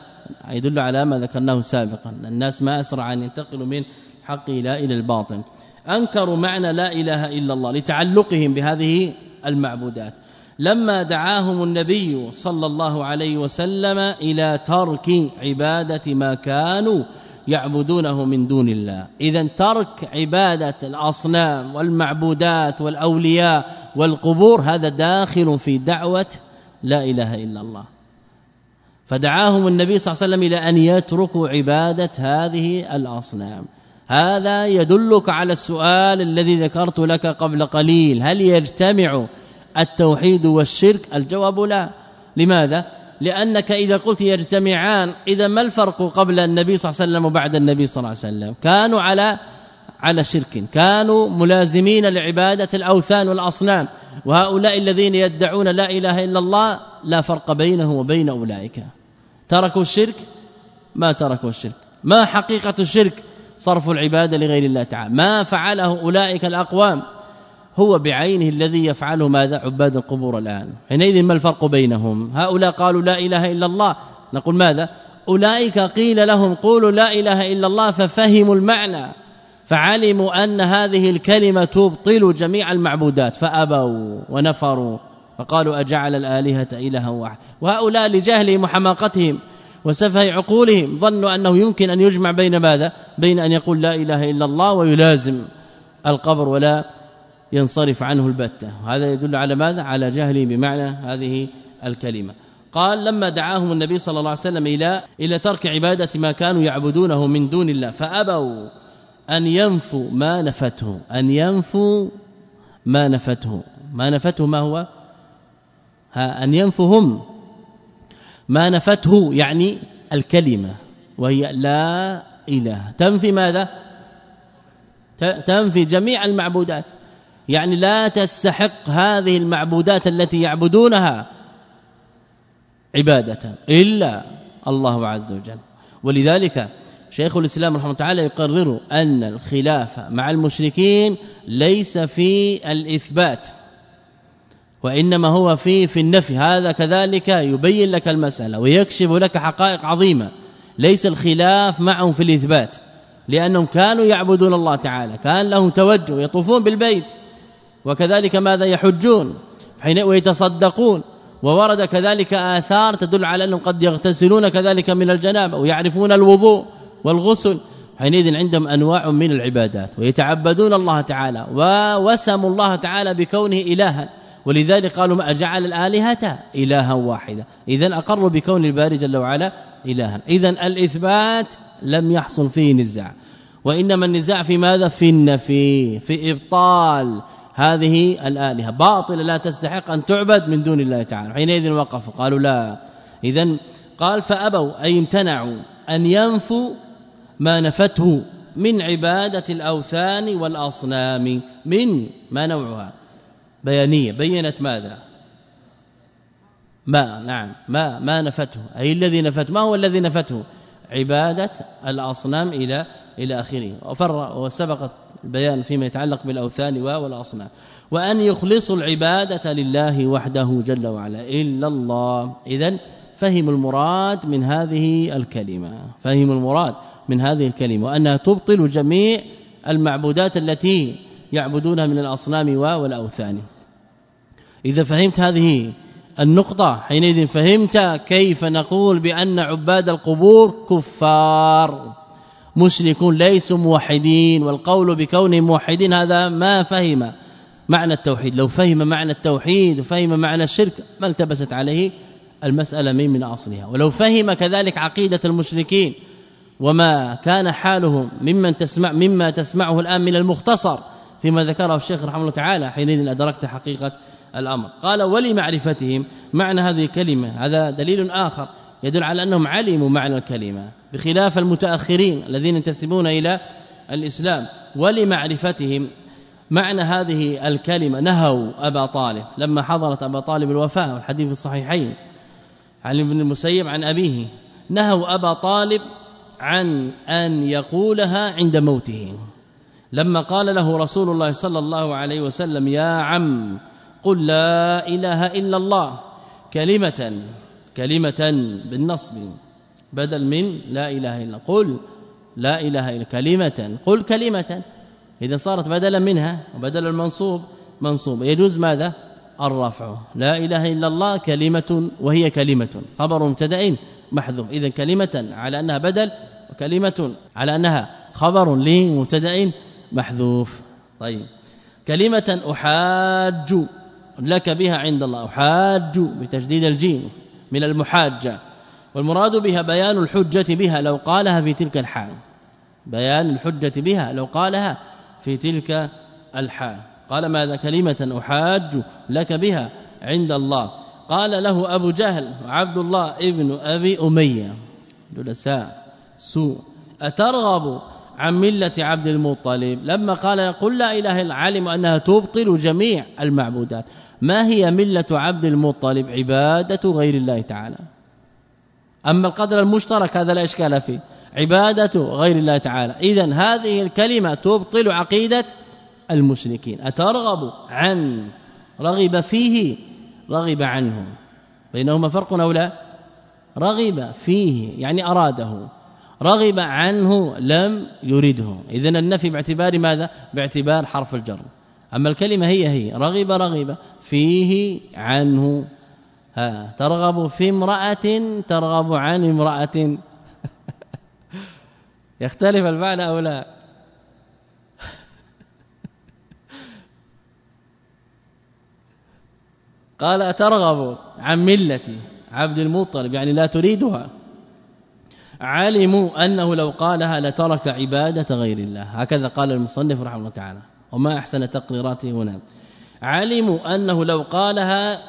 يدل على ما ذكرناه سابقا. الناس ما أسرع أن ينتقلوا من حق لا إلى الباطن. أنكروا معنى لا إله إلا الله لتعلقهم بهذه المعبودات. لما دعاهم النبي صلى الله عليه وسلم إلى ترك عبادة ما كانوا يعبدونه من دون الله. اذا ترك عبادة الأصنام والمعبودات والأولياء والقبور هذا داخل في دعوة لا إله إلا الله. فدعاهم النبي صلى الله عليه وسلم إلى أن يتركوا عبادة هذه الأصنام. هذا يدلك على السؤال الذي ذكرت لك قبل قليل هل يجتمع التوحيد والشرك؟ الجواب لا. لماذا؟ لأنك إذا قلت يجتمعان إذا ما الفرق قبل النبي صلى الله عليه وسلم وبعد النبي صلى الله عليه وسلم؟ كانوا على على شرك كانوا ملازمين لعبادة الأوثان والأصنام. وهؤلاء الذين يدعون لا إله إلا الله لا فرق بينه وبين أولئك. تركوا الشرك؟ ما تركوا الشرك. ما حقيقة الشرك؟ صرف العبادة لغير الله تعالى. ما فعله أولئك الأقوام. هو بعينه الذي يفعله ماذا؟ عباد القبور الآن. حينئذ ما الفرق بينهم؟ هؤلاء قالوا لا إله إلا الله. نقول ماذا؟ أولئك قيل لهم قولوا لا إله إلا الله ففهموا المعنى. فعلموا أن هذه الكلمة تبطل جميع المعبودات. فأبوا ونفروا فقالوا أجعل الآلهة إلها واحد. وهؤلاء لجهلهم وحماقتهم وسفه عقولهم ظنوا أنه يمكن أن يجمع بين ماذا؟ بين أن يقول لا إله إلا الله ويلازم القبر ولا ينصرف عنه البتة. هذا يدل على ماذا؟ على جهله بمعنى هذه الكلمة. قال لما دعاهم النبي صلى الله عليه وسلم إلى إلى ترك عبادة ما كانوا يعبدونه من دون الله فأبوا أن ينفوا ما نفته أن ينفوا ما نفته. ما نفته ما هو؟ ها أن ينفوا هم ما نفته يعني الكلمة وهي لا إله. تنفي ماذا؟ تنفي جميع المعبودات. يعني لا تستحق هذه المعبودات التي يعبدونها عبادة إلا الله عز وجل. ولذلك شيخ الإسلام رحمه الله تعالى يقرر أن الخلاف مع المشركين ليس في الإثبات وإنما هو في في النفي. هذا كذلك يبين لك المسألة ويكشف لك حقائق عظيمة. ليس الخلاف معهم في الإثبات لأنهم كانوا يعبدون الله تعالى كان لهم توجه يطوفون بالبيت. وكذلك ماذا يحجون؟ حين ويتصدقون. وورد كذلك آثار تدل على أنهم قد يغتسلون كذلك من الجنابة ويعرفون الوضوء والغسل. حينئذ عندهم أنواع من العبادات ويتعبدون الله تعالى ووسموا الله تعالى بكونه إلها. ولذلك قالوا ما جعل الآلهة إلها واحدة. اذا اقروا بكون الباري جل وعلا إلها. اذا الإثبات لم يحصل فيه نزاع. وإنما النزاع في ماذا؟ في النفي في إبطال. هذه الآلهة. باطلة لا تستحق أن تعبد من دون الله تعالى. حينئذ وقفوا. قالوا لا. اذا قال فأبوا أي امتنعوا أن ينفوا ما نفته من عبادة الأوثان والأصنام من ما نوعها. بيانية. بينت ماذا؟ ما. نعم. ما. ما نفته. أي الذي نفته ما هو الذي نفته؟ عبادة الأصنام إلى إلى آخره. وفر وسبقت البيان فيما يتعلق بالأوثان والأصنام. وأن يخلصوا العبادة لله وحده جل وعلا. إلا الله. إذا فهم المراد من هذه الكلمة. فهم المراد من هذه الكلمة. وأنها تبطل جميع المعبودات التي يعبدونها من الأصنام والأوثان. إذا فهمت هذه النقطة. حينئذ فهمت كيف نقول بأن عباد القبور كفار مشركون ليسوا موحدين والقول بكونهم موحدين هذا ما فهم معنى التوحيد. لو فهم معنى التوحيد وفهم معنى الشرك ما التبست عليه المسألة من من أصلها. ولو فهم كذلك عقيدة المشركين وما كان حالهم ممن تسمع مما تسمعه الآن من المختصر فيما ذكره الشيخ رحمه الله تعالى. حينئذ أدركت حقيقة الأمر. قال ولمعرفتهم معنى هذه الكلمة هذا دليل آخر يدل على أنهم علموا معنى الكلمة بخلاف المتأخرين الذين ينتسبون إلى الإسلام. ولمعرفتهم معنى هذه الكلمة نهوا أبا طالب. لما حضرت أبا طالب الوفاة والحديث الصحيحين عن ابن المسيب عن أبيه نهوا أبا طالب عن أن يقولها عند موته. لما قال له رسول الله صلى الله عليه وسلم يا عم قل لا إله إلا الله. كلمة كلمة بالنصب بدل من لا إله إلا قل لا إله إلا كلمة قل كلمة. إذا صارت بدلا منها وبدل المنصوب منصوب. يجوز ماذا؟ الرفع. لا إله إلا الله كلمة وهي كلمة. خبر مبتدا محذوف. اذا كلمة على أنها بدل وكلمة على أنها خبر لمبتدا محذوف. طيب. كلمة أحاج. لك بها عند الله. احاج بتشديد الجيم من المحاجة والمراد بها بيان الحجة بها لو قالها في تلك الحال. بيان الحجة بها لو قالها في تلك الحال. قال ماذا كلمة أحاج لك بها عند الله؟ قال له أبو جهل وعبد الله ابن أبي أمية. جلساء سوء. أترغب عن ملة عبد المطلب؟ لما قال قل لا إله إلا علم أنها تبطل جميع المعبودات. ما هي ملة عبد المطلب؟ عبادة غير الله تعالى. أما القدر المشترك هذا لا إشكال فيه. عبادة غير الله تعالى. اذا هذه الكلمة تبطل عقيدة المشركين. أترغب عن رغب فيه رغب عنه بينهما فرق أو لا؟ رغب فيه يعني أراده. رغب عنه لم يرده. اذا النفي باعتبار ماذا؟ باعتبار حرف الجر. أما الكلمة هي هي رغب رغب فيه عنه. ها ترغب في امرأة ترغب عن امرأة. [laughs] يختلف المعنى أو لا؟ [laughs] قال أترغب عن ملتي عبد المطلب يعني لا تريدها. علموا أنه لو قالها لترك عبادة غير الله. هكذا قال المصنف رحمه الله تعالى. وما أحسن تقريراته هنا. علموا أنه لو قالها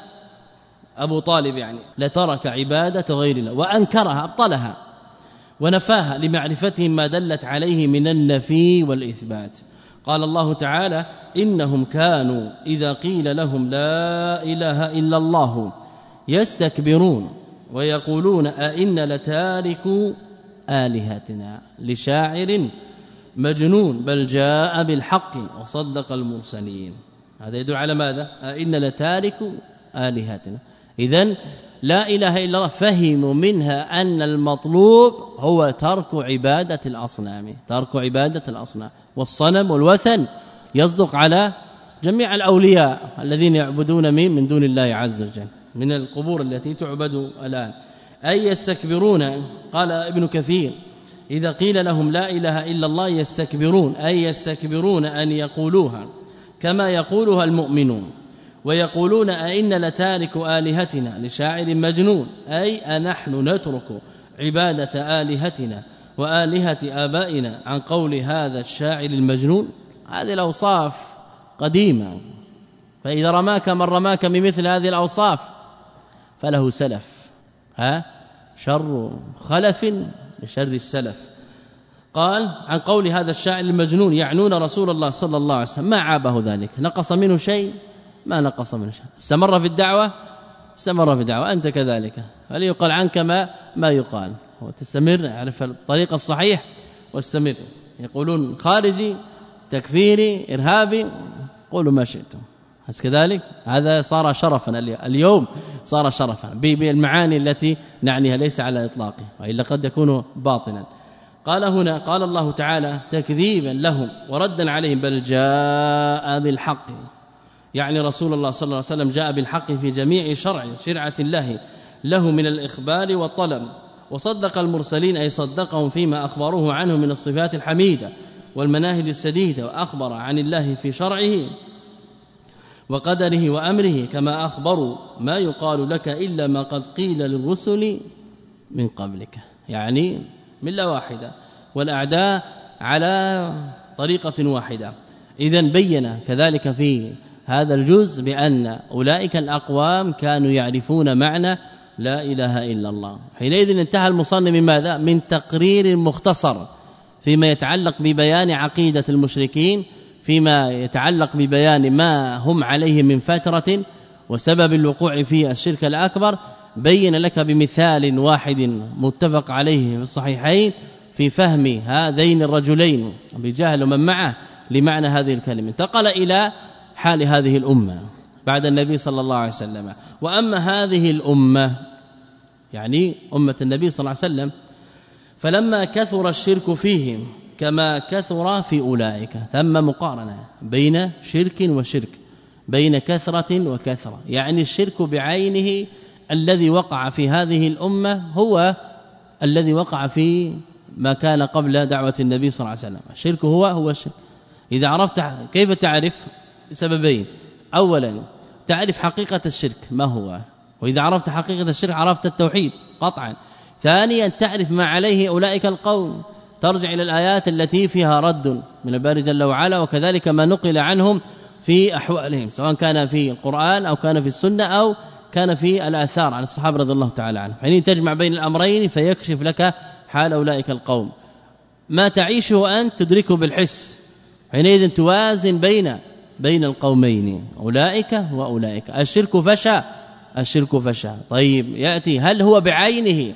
أبو طالب يعني لترك عبادة غير الله وأنكرها أبطلها ونفاها لمعرفتهم ما دلت عليه من النفي والإثبات. قال الله تعالى إنهم كانوا إذا قيل لهم لا إله إلا الله يستكبرون ويقولون أئن لتاركوا آلهتنا لشاعر مجنون بل جاء بالحق وصدق المرسلين. هذا يدل على ماذا؟ أئن لتاركوا آلهتنا. اذا لا إله إلا الله فهموا منها أن المطلوب هو ترك عبادة الأصنام ترك عبادة الأصنام. والصنم والوثن يصدق على جميع الأولياء الذين يعبدون من من دون الله عز وجل من القبور التي تعبد الآن. أي يستكبرون؟ قال ابن كثير. إذا قيل لهم لا إله إلا الله يستكبرون أي يستكبرون أن يقولوها كما يقولها المؤمنون ويقولون أئن لتارك آلهتنا لشاعر مجنون أي أنحن نترك عبادة آلهتنا وآلهة آبائنا عن قول هذا الشاعر المجنون؟ هذه الأوصاف قديمة فإذا رماك من رماك بمثل هذه الأوصاف فله سلف ها شر خلف لشر السلف. قال عن قول هذا الشاعر المجنون يعنون رسول الله صلى الله عليه وسلم. ما عابه ذلك؟ نقص منه شيء؟ ما نقص منه شيء. استمر في الدعوة؟ استمر في الدعوة. أنت كذلك. هل يقال عنك ما؟ ما يقال. وتستمر اعرف الطريق الصحيح واستمر. يقولون خارجي تكفيري إرهابي قولوا ما شئتم. هل كذلك؟ هذا صار شرفا اليوم صار شرفا بالمعاني التي نعنيها ليس على إطلاقه وإلا قد يكون باطلا. قال هنا قال الله تعالى تكذيبا لهم وردا عليهم بل جاء بالحق. يعني رسول الله صلى الله عليه وسلم جاء بالحق في جميع شرع شرعة الله له من الإخبار والطلب. وصدق المرسلين أي صدقهم فيما أخبروه عنه من الصفات الحميدة والمناهج السديدة وأخبر عن الله في شرعه. وقدره وأمره كما اخبروا ما يقال لك إلا ما قد قيل للرسل من قبلك. يعني مله واحدة. والأعداء على طريقة واحدة. اذا بين كذلك في هذا الجزء بأن أولئك الأقوام كانوا يعرفون معنى لا إله إلا الله. حينئذ انتهى المصنف من ماذا؟ من تقرير مختصر فيما يتعلق ببيان عقيدة المشركين فيما يتعلق ببيان ما هم عليه من فترة وسبب الوقوع في الشرك الأكبر بين لك بمثال واحد متفق عليه في الصحيحين في فهم هذين الرجلين بجهل ومن معه لمعنى هذه الكلمة. انتقل إلى حال هذه الأمة بعد النبي صلى الله عليه وسلم. وأما هذه الأمة يعني أمة النبي صلى الله عليه وسلم فلما كثر الشرك فيهم كما كثر في أولئك ثم مقارنة بين شرك وشرك بين كثرة وكثرة. يعني الشرك بعينه الذي وقع في هذه الأمة هو الذي وقع في ما كان قبل دعوة النبي صلى الله عليه وسلم. الشرك هو هو الشرك. إذا عرفت كيف تعرف سببين اولا تعرف حقيقة الشرك ما هو؟ وإذا عرفت حقيقة الشرك عرفت التوحيد قطعا. ثانيا تعرف ما عليه أولئك القوم. ترجع إلى الآيات التي فيها رد من الباري جل وعلا وكذلك ما نقل عنهم في أحوالهم سواء كان في القرآن أو كان في السنة أو كان في الآثار عن الصحابة رضي الله تعالى عنهم. حين تجمع بين الأمرين فيكشف لك حال أولئك القوم. ما تعيشه انت تدركه بالحس حينئذ توازن بين بين القومين أولئك وأولئك. الشرك فشى الشرك فشى. طيب يأتي هل هو بعينه؟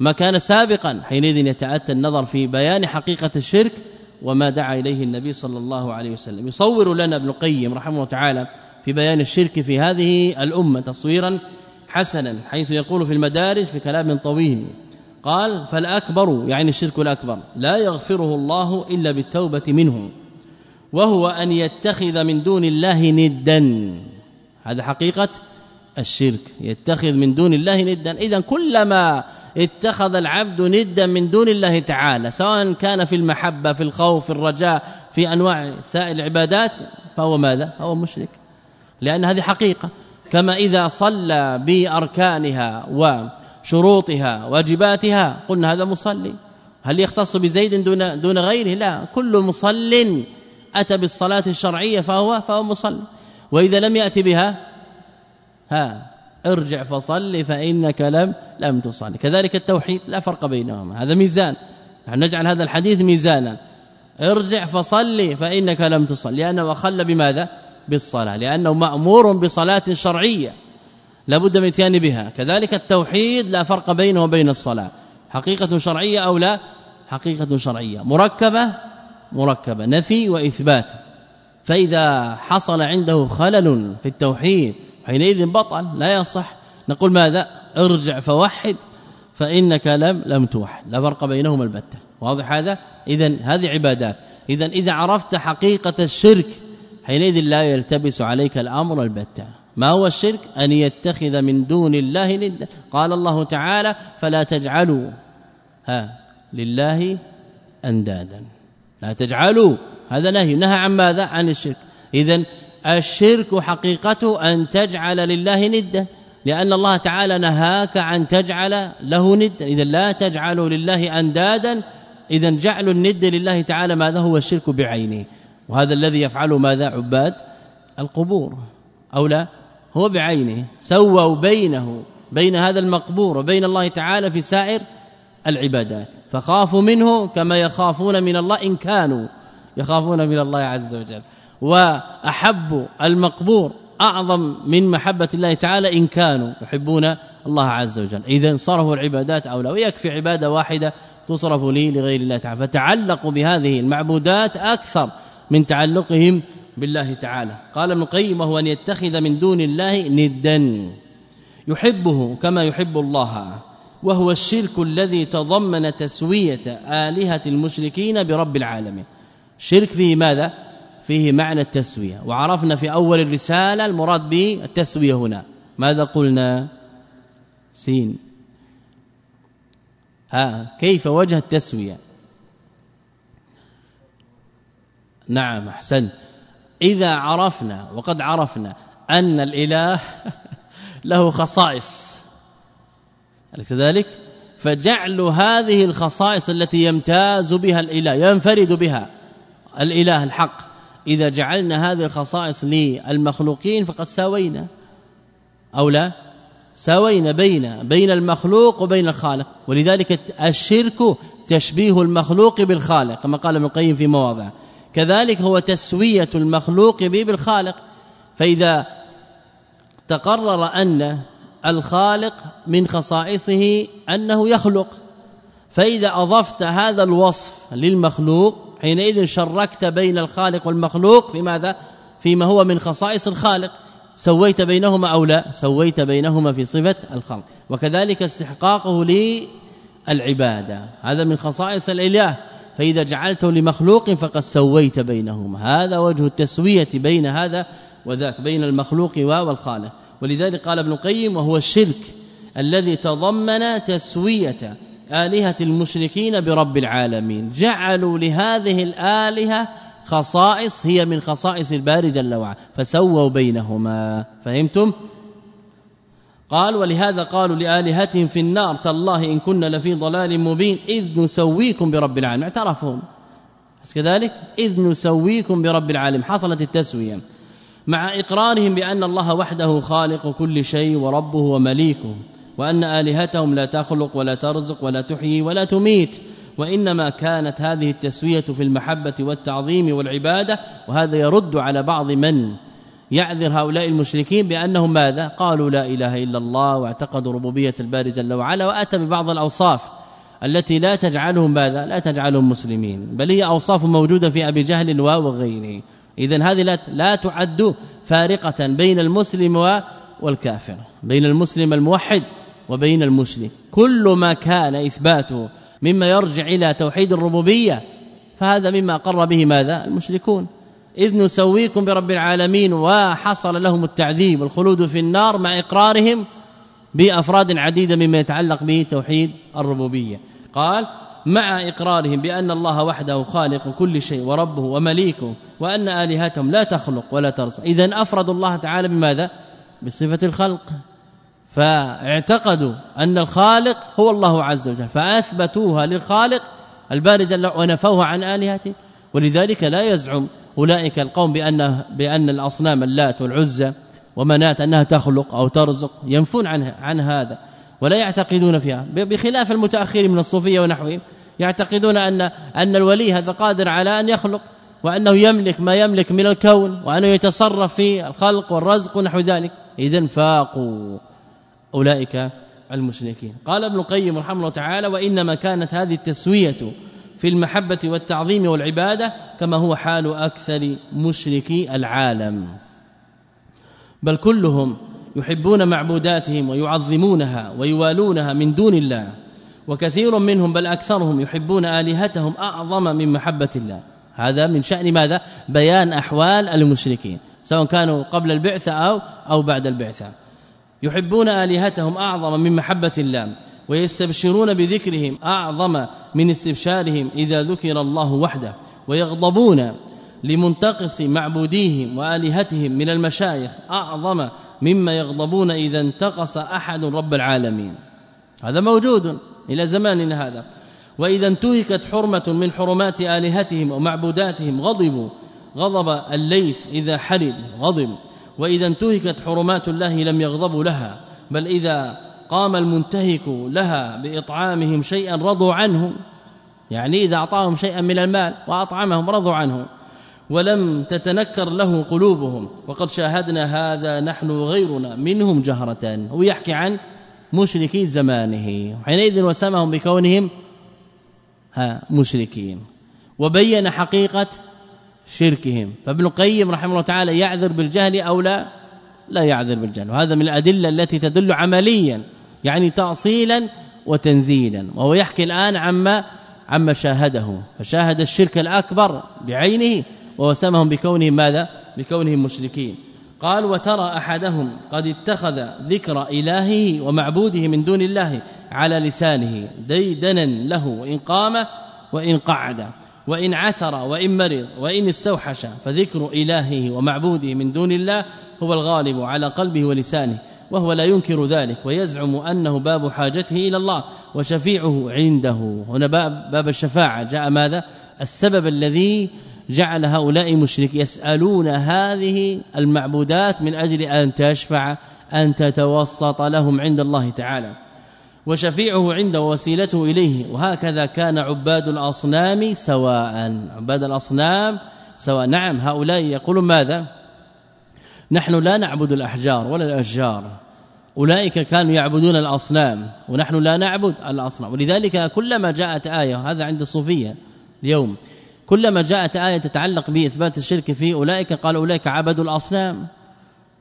ما كان سابقا حينئذ يتاتى النظر في بيان حقيقة الشرك وما دعا إليه النبي صلى الله عليه وسلم. يصور لنا ابن القيم رحمه الله تعالى في بيان الشرك في هذه الأمة تصويرا حسنا حيث يقول في المدارج في كلام طويل قال فالأكبر يعني الشرك الأكبر لا يغفره الله إلا بالتوبة منه وهو أن يتخذ من دون الله ندا. هذا حقيقة الشرك يتخذ من دون الله ندا. اذا كلما اتخذ العبد ندا من دون الله تعالى سواء كان في المحبة في الخوف في الرجاء في أنواع سائر العبادات فهو ماذا؟ هو مشرك. لأن هذه حقيقة. كما إذا صلى بأركانها وشروطها واجباتها قلنا هذا مصلي. هل يختص بزيد دون دون غيره؟ لا. كل مصل أتى بالصلاة الشرعية فهو فهو مصلي. وإذا لم يأتي بها ها ارجع فصل فإنك لم لم تصلي. كذلك التوحيد لا فرق بينهما هذا ميزان. نحن نجعل هذا الحديث ميزانا. ارجع فصل فإنك لم تصل لأنه أخل بماذا؟ بالصلاة. لأنه مأمور بصلاة شرعية. لابد من اتيان بها. كذلك التوحيد لا فرق بينه وبين الصلاة. حقيقة شرعية أو لا؟ حقيقة شرعية. مركبة؟ مركبة. نفي وإثبات. فإذا حصل عنده خلل في التوحيد حينئذ بطل لا يصح. نقول ماذا؟ ارجع فوحد فإنك لم لم توحد. لا فرق بينهما البتة. واضح هذا؟ اذا هذه عبادات. اذا إذا عرفت حقيقة الشرك حينئذ لا يلتبس عليك الأمر البتة. ما هو الشرك؟ أن يتخذ من دون الله ندا قال الله تعالى فلا تجعلوا ها لله أندادا. لا تجعلوا. هذا نهي. نهى عن ماذا؟ عن الشرك. اذا الشرك حقيقته أن تجعل لله ندا لأن الله تعالى نهاك عن تجعل له ندا. اذا لا تجعلوا لله أندادا اذا جعل الند لله تعالى ماذا هو الشرك بعينه. وهذا الذي يفعله ماذا عباد؟ القبور. أو لا هو بعينه. سووا بينه بين هذا المقبور وبين الله تعالى في سائر العبادات. فخافوا منه كما يخافون من الله إن كانوا. يخافون من الله عز وجل. وأحب المقبور أعظم من محبة الله تعالى إن كانوا يحبون الله عز وجل. اذا صرفوا العبادات أو لا ويكفي عبادة واحدة تصرف لي لغير الله تعالى. فتعلقوا بهذه المعبودات أكثر من تعلقهم بالله تعالى. قال ابن القيم وهو أن يتخذ من دون الله ندا. يحبه كما يحب الله. وهو الشرك الذي تضمن تسوية آلهة المشركين برب العالمين. شرك فيه ماذا؟ فيه معنى التسوية. وعرفنا في أول الرسالة المراد بالتسويه هنا. ماذا قلنا؟ سين. ها كيف وجه التسوية؟ نعم أحسن. إذا عرفنا وقد عرفنا أن الإله [laughs] له خصائص. أليس ذلك؟ فجعل هذه الخصائص التي يمتاز بها الإله ينفرد بها الإله الحق. إذا جعلنا هذه الخصائص للمخلوقين فقد ساوينا. أو لا؟ ساوينا بين بين المخلوق وبين الخالق. ولذلك الشرك تشبيه المخلوق بالخالق كما قال ابن القيم في مواضع. كذلك هو تسوية المخلوق به بالخالق. فإذا تقرر أن الخالق من خصائصه أنه يخلق فإذا أضفت هذا الوصف للمخلوق حينئذ شركت بين الخالق والمخلوق في ماذا؟ فيما هو من خصائص الخالق. سويت بينهما أو لا؟ سويت بينهما في صفة الخلق. وكذلك استحقاقه للعبادة. هذا من خصائص الإله. فإذا جعلته لمخلوق فقد سويت بينهما. هذا وجه التسوية بين هذا وذاك بين المخلوق والخالق. ولذلك قال ابن القيم وهو الشرك الذي تضمن تسوية. آلهة المشركين برب العالمين. جعلوا لهذه الآلهة خصائص هي من خصائص الباري جل وعلا فسووا بينهما. فهمتم؟ قال ولهذا قالوا لآلهتهم في النار تالله إن كنا لفي ضلال مبين إذ نسويكم برب العالمين. اعترفهم كذلك؟ إذ نسويكم برب العالمين. حصلت التسوية. مع إقرارهم بأن الله وحده خالق كل شيء وربه ومليكه. وأن آلهتهم لا تخلق ولا ترزق ولا تحيي ولا تميت وإنما كانت هذه التسوية في المحبة والتعظيم والعبادة وهذا يرد على بعض من يعذر هؤلاء المشركين بأنهم ماذا؟ قالوا لا إله إلا الله واعتقدوا ربوبية الباري جل وعلا وأتى ببعض الأوصاف التي لا تجعلهم ماذا؟ لا تجعلهم مسلمين بل هي أوصاف موجودة في أبي جهل وغيره. إذا هذه لا, لا تعد فارقة بين المسلم والكافر بين المسلم الموحد. وبين المشرك كل ما كان إثباته مما يرجع إلى توحيد الربوبية فهذا مما قر به ماذا؟ المشركون. إذ نسويكم برب العالمين وحصل لهم التعذيب الخلود في النار مع إقرارهم بأفراد عديدة مما يتعلق به توحيد الربوبية. قال مع إقرارهم بأن الله وحده خالق كل شيء وربه ومليكه وأن آلهتهم لا تخلق ولا ترزق. إذا أفردوا الله تعالى بماذا؟ بصفة الخلق. فاعتقدوا أن الخالق هو الله عز وجل فأثبتوها للخالق الباري ونفوها عن آلهتهم. ولذلك لا يزعم أولئك القوم بأن بأن الأصنام اللات والعزى ومنات أنها تخلق أو ترزق ينفون عنها عن هذا. ولا يعتقدون فيها. بخلاف المتأخرين من الصوفية ونحوهم يعتقدون أن أن الولي هذا قادر على أن يخلق وأنه يملك ما يملك من الكون وأنه يتصرف في الخلق والرزق ونحو ذلك. اذا فاقوا. أولئك المشركين. قال ابن القيم رحمه الله تعالى وإنما كانت هذه التسوية في المحبة والتعظيم والعبادة كما هو حال أكثر مشركي العالم. بل كلهم يحبون معبوداتهم ويعظمونها ويوالونها من دون الله وكثير منهم بل أكثرهم يحبون آلهتهم أعظم من محبة الله. هذا من شأن ماذا؟ بيان أحوال المشركين سواء كانوا قبل البعثة أو, أو بعد البعثة. يحبون آلهتهم أعظم من محبة الله ويستبشرون بذكرهم أعظم من استبشارهم إذا ذكر الله وحده ويغضبون لمنتقص معبوديهم وآلهتهم من المشايخ أعظم مما يغضبون إذا انتقص أحد رب العالمين. هذا موجود إلى زماننا هذا. وإذا انتهكت حرمة من حرمات آلهتهم ومعبوداتهم غضبوا غضب الليث إذا حرد غضب. وإذا انتهكت حرمات الله لم يغضبوا لها بل إذا قام المنتهك لها بإطعامهم شيئا رضوا عنه يعني إذا أعطاهم شيئا من المال وأطعمهم رضوا عنه ولم تتنكر له قلوبهم. وقد شاهدنا هذا نحن وغيرنا منهم جهرة هو يحكي عن مشركي زمانه حينئذ وسمهم بكونهم ها مشركين. وبين حقيقة شركهم. فابن القيم رحمه الله تعالى يعذر بالجهل أو لا؟ لا يعذر بالجهل. وهذا من الأدلة التي تدل عمليا يعني تأصيلا وتنزيلا. وهو يحكي الآن عما عما شاهده. فشاهد الشرك الأكبر بعينه ووسمهم بكونهم ماذا؟ بكونهم مشركين. قال وترى أحدهم قد اتخذ ذكر إلهه ومعبوده من دون الله على لسانه ديدنا له وان قام وإن قعد وإن عثر وإن مرض وإن استوحش فذكر إلهه ومعبوده من دون الله هو الغالب على قلبه ولسانه وهو لا ينكر ذلك ويزعم أنه باب حاجته إلى الله وشفيعه عنده. هنا باب, باب الشفاعة. جاء ماذا؟ السبب الذي جعل هؤلاء مشرك يسألون هذه المعبودات من أجل أن تشفع أن تتوسط لهم عند الله تعالى. وشفيعه عنده ووسيلته إليه. وهكذا كان عباد الأصنام سواء. عباد الأصنام سواء. نعم هؤلاء يقولون ماذا؟ نحن لا نعبد الأحجار ولا الأشجار. أولئك كانوا يعبدون الأصنام ونحن لا نعبد الأصنام. ولذلك كلما جاءت آية هذا عند الصوفية اليوم كلما جاءت آية تتعلق بإثبات الشرك في أولئك قال أولئك عبدوا الأصنام.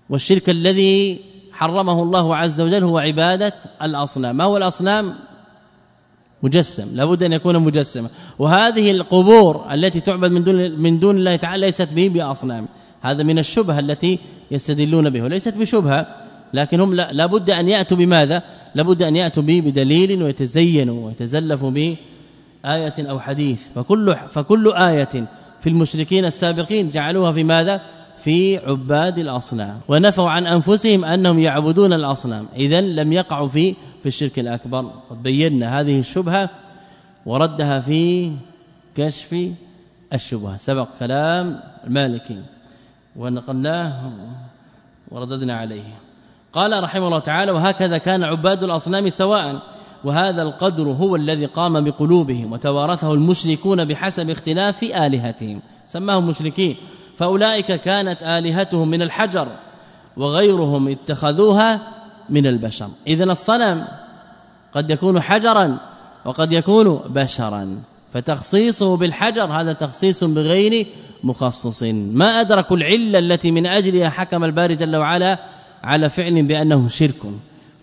والشرك الذي حرمه الله عز وجل هو عبادة الأصنام. ما هو الأصنام؟ مجسم. لابد أن يكون مجسما. وهذه القبور التي تعبد من دون من دون الله تعالى ليست به بأصنام. هذا من الشبهة التي يستدلون به. وليست بشبهة لكن هم لابد أن يأتوا بماذا؟ لابد أن يأتوا به بدليل ويتزينوا ويتزلفوا به آية أو حديث. فكل فكل آية في المشركين السابقين جعلوها في ماذا؟ في عباد الأصنام ونفوا عن أنفسهم أنهم يعبدون الأصنام. اذا لم يقعوا في في الشرك الأكبر. قد بينا هذه الشبهة وردها في كشف الشبهة. سبق كلام المالكي ونقلناه ورددنا عليه. قال رحمه الله تعالى وهكذا كان عباد الأصنام سواء وهذا القدر هو الذي قام بقلوبهم وتوارثه المشركون بحسب اختلاف آلهتهم. سماهم مشركين. فأولئك كانت آلهتهم من الحجر وغيرهم اتخذوها من البشر. اذا الصنم قد يكون حجرا وقد يكون بشرا. فتخصيصه بالحجر هذا تخصيص بغير مخصص. ما ادركوا العلة التي من أجلها حكم الباري جل وعلا على فعل بأنه شرك.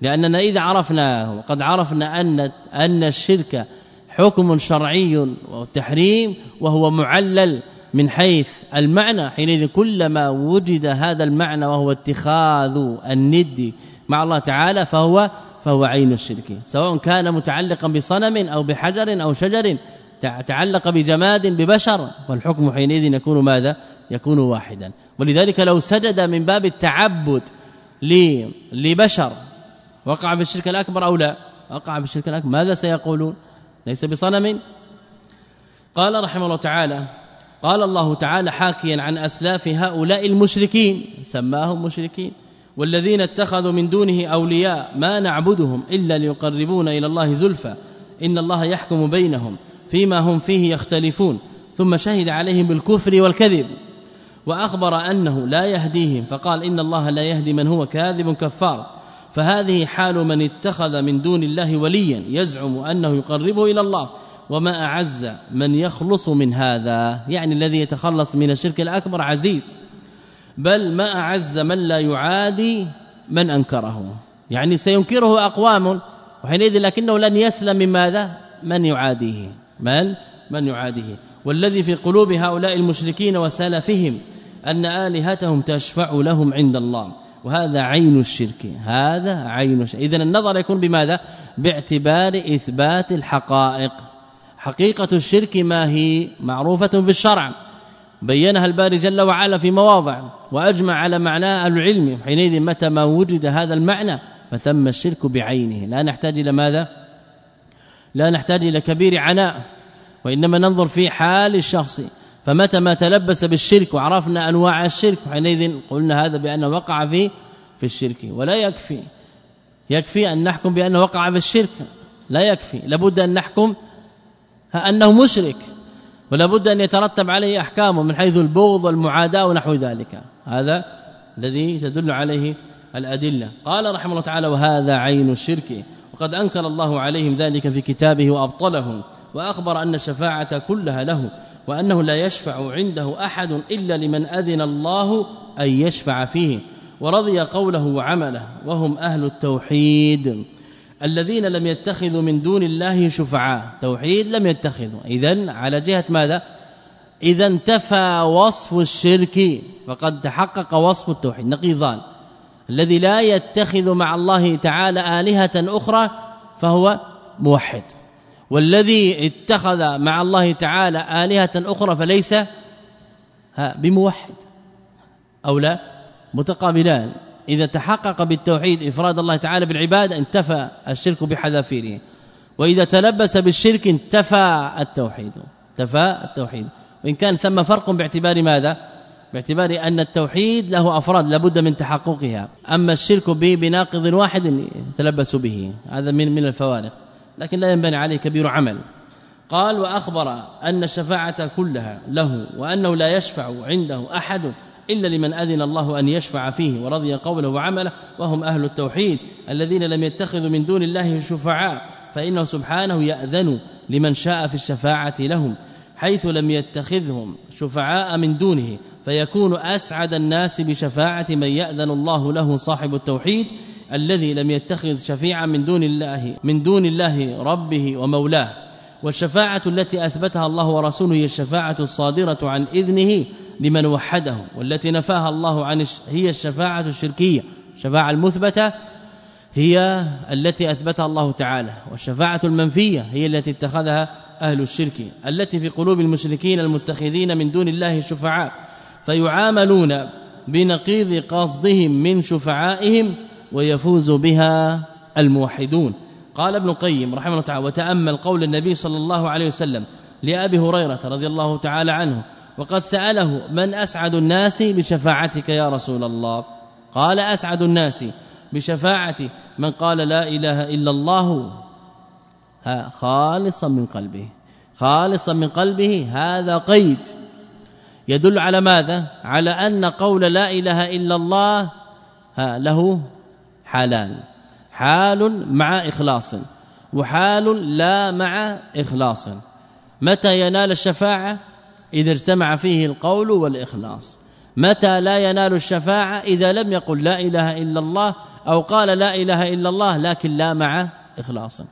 لأننا إذا عرفنا وقد عرفنا أن أن الشرك حكم شرعي وتحريم وهو معلل من حيث المعنى حينئذ كلما وجد هذا المعنى وهو اتخاذ الند مع الله تعالى فهو فهو عين الشرك. سواء كان متعلقا بصنم أو بحجر أو شجر تعلق بجماد ببشر والحكم حينئذ يكون ماذا؟ يكون واحدا. ولذلك لو سجد من باب التعبد لبشر وقع في الشرك الأكبر أو لا؟ وقع في الشرك الأكبر. ماذا سيقولون؟ ليس بصنم؟ قال رحمه الله تعالى قال الله تعالى حاكيا عن أسلاف هؤلاء المشركين سماهم مشركين والذين اتخذوا من دونه أولياء ما نعبدهم إلا ليقربونا إلى الله زلفى إن الله يحكم بينهم فيما هم فيه يختلفون ثم شهد عليهم بالكفر والكذب. وأخبر أنه لا يهديهم فقال إن الله لا يهدي من هو كاذب كفار. فهذه حال من اتخذ من دون الله وليا يزعم أنه يقربه إلى الله. وما أعز من يخلص من هذا يعني الذي يتخلص من الشرك الأكبر عزيز. بل ما أعز من لا يعادي من أنكره يعني سينكره أقوام وحينئذ لكنه لن يسلم من ماذا؟ من يعاديه. من؟ من يعاديه. والذي في قلوب هؤلاء المشركين وسلفهم أن آلهتهم تشفع لهم عند الله وهذا عين الشرك. هذا عين الشرك اذا النظر يكون بماذا؟ باعتبار إثبات الحقائق. حقيقة الشرك ما هي معروفة في الشرع. بينها الباري جل وعلا في مواضع وأجمع على معناه العلم. حينئذ متى ما وجد هذا المعنى فثم الشرك بعينه. لا نحتاج إلى ماذا؟ لا نحتاج إلى كبير عناء وإنما ننظر في حال الشخص. فمتى ما تلبس بالشرك وعرفنا أنواع الشرك حينئذ قلنا هذا بانه وقع في في الشرك. ولا يكفي يكفي أن نحكم بانه وقع في الشرك. لا يكفي. لابد أن نحكم أنه مشرك ولا بد أن يترتب عليه احكامه من حيث البغض والمعاداة ونحو ذلك. هذا الذي تدل عليه الأدلة. قال رحمه الله تعالى وهذا عين الشرك وقد أنكر الله عليهم ذلك في كتابه وأبطلهم وأخبر أن الشفاعة كلها له وأنه لا يشفع عنده أحد إلا لمن أذن الله أن يشفع فيه ورضي قوله وعمله وهم أهل التوحيد. الذين لم يتخذوا من دون الله شفعاء. توحيد لم يتخذوا. اذا على جهة ماذا؟ إذا انتفى وصف الشرك فقد تحقق وصف التوحيد. نقيضان. الذي لا يتخذ مع الله تعالى آلهة أخرى فهو موحد. والذي اتخذ مع الله تعالى آلهة أخرى فليس بموحد. أو لا؟ متقابلان. إذا تحقق بالتوحيد إفراد الله تعالى بالعبادة انتفى الشرك بحذافيره. وإذا تلبس بالشرك انتفى التوحيد. انتفى التوحيد. وإن كان ثم فرق باعتبار ماذا؟ باعتبار أن التوحيد له أفراد لابد من تحققها. أما الشرك به بناقض واحد يتلبس به. هذا من من الفوارق. لكن لا ينبني عليه كبير عمل. قال وأخبر أن الشفاعة كلها له وأنه لا يشفع عنده أحد إلا لمن أذن الله أن يشفع فيه ورضي قوله وعمله وهم أهل التوحيد الذين لم يتخذوا من دون الله شفعاء فإنه سبحانه يأذن لمن شاء في الشفاعة لهم حيث لم يتخذهم شفعاء من دونه فيكون أسعد الناس بشفاعة من يأذن الله له صاحب التوحيد الذي لم يتخذ شفيعا من دون الله من دون الله ربه ومولاه والشفاعة التي أثبتها الله ورسوله هي الشفاعة الصادرة عن إذنه لمن وحده والتي نفاها الله عن هي الشفاعة الشركية. الشفاعة المثبتة هي التي أثبتها الله تعالى والشفاعة المنفية هي التي اتخذها أهل الشرك. التي في قلوب المشركين المتخذين من دون الله شفعاء. فيعاملون بنقيض قصدهم من شفعائهم ويفوز بها الموحدون. قال ابن القيم رحمه الله تعالى وتأمل قول النبي صلى الله عليه وسلم لأبي هريرة رضي الله تعالى عنه وقد سأله من أسعد الناس بشفاعتك يا رسول الله؟ قال أسعد الناس بشفاعتي. من قال لا إله إلا الله. ها خالصا من قلبه. خالصا من قلبه هذا قيد. يدل على ماذا؟ على أن قول لا إله إلا الله ها له حالان حال مع إخلاص وحال لا مع إخلاص. متى ينال الشفاعة؟ إذا اجتمع فيه القول والإخلاص. متى لا ينال الشفاعة؟ إذا لم يقل لا إله إلا الله أو قال لا إله إلا الله لكن لا مع إخلاص.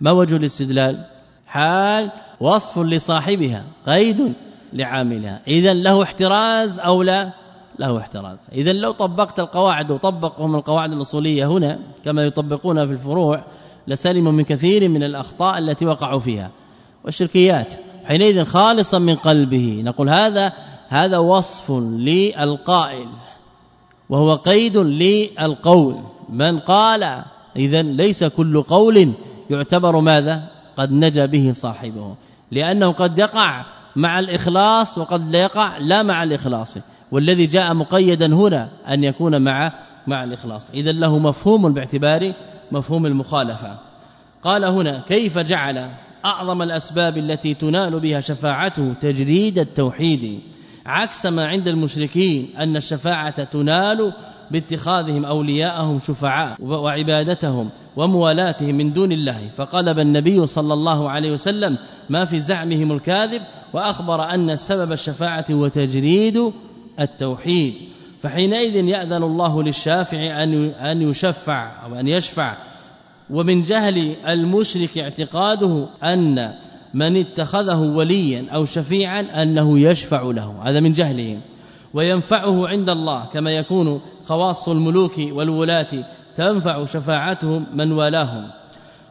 ما وجه الاستدلال؟ حال وصف لصاحبها قيد لعاملها. إذا له احتراز أو لا؟ له احتراز. إذا لو طبقت القواعد وطبقهم القواعد الأصولية هنا كما يطبقونها في الفروع لسلموا من كثير من الأخطاء التي وقعوا فيها. والشركيات حينئذ خالصا من قلبه. نقول هذا هذا وصف للقائل وهو قيد للقول. من قال اذا ليس كل قول يعتبر ماذا؟ قد نجا به صاحبه. لأنه قد يقع مع الإخلاص وقد لا يقع لا مع الإخلاص. والذي جاء مقيدا هنا أن يكون مع مع الإخلاص. اذا له مفهوم باعتبار مفهوم المخالفة. قال هنا كيف جعل؟ أعظم الأسباب التي تنال بها شفاعته تجريد التوحيد. عكس ما عند المشركين أن الشفاعة تنال باتخاذهم أولياءهم شفعاء وعبادتهم وموالاتهم من دون الله. فقلب النبي صلى الله عليه وسلم ما في زعمهم الكاذب وأخبر أن سبب الشفاعة هو تجريد التوحيد. فحينئذ يأذن الله للشافع أن أن يشفع أو أن يشفع ومن جهل المشرك اعتقاده أن من اتخذه وليا أو شفيعا أنه يشفع له. هذا من جهلهم. وينفعه عند الله كما يكون خواص الملوك والولاة تنفع شفاعتهم من والاهم.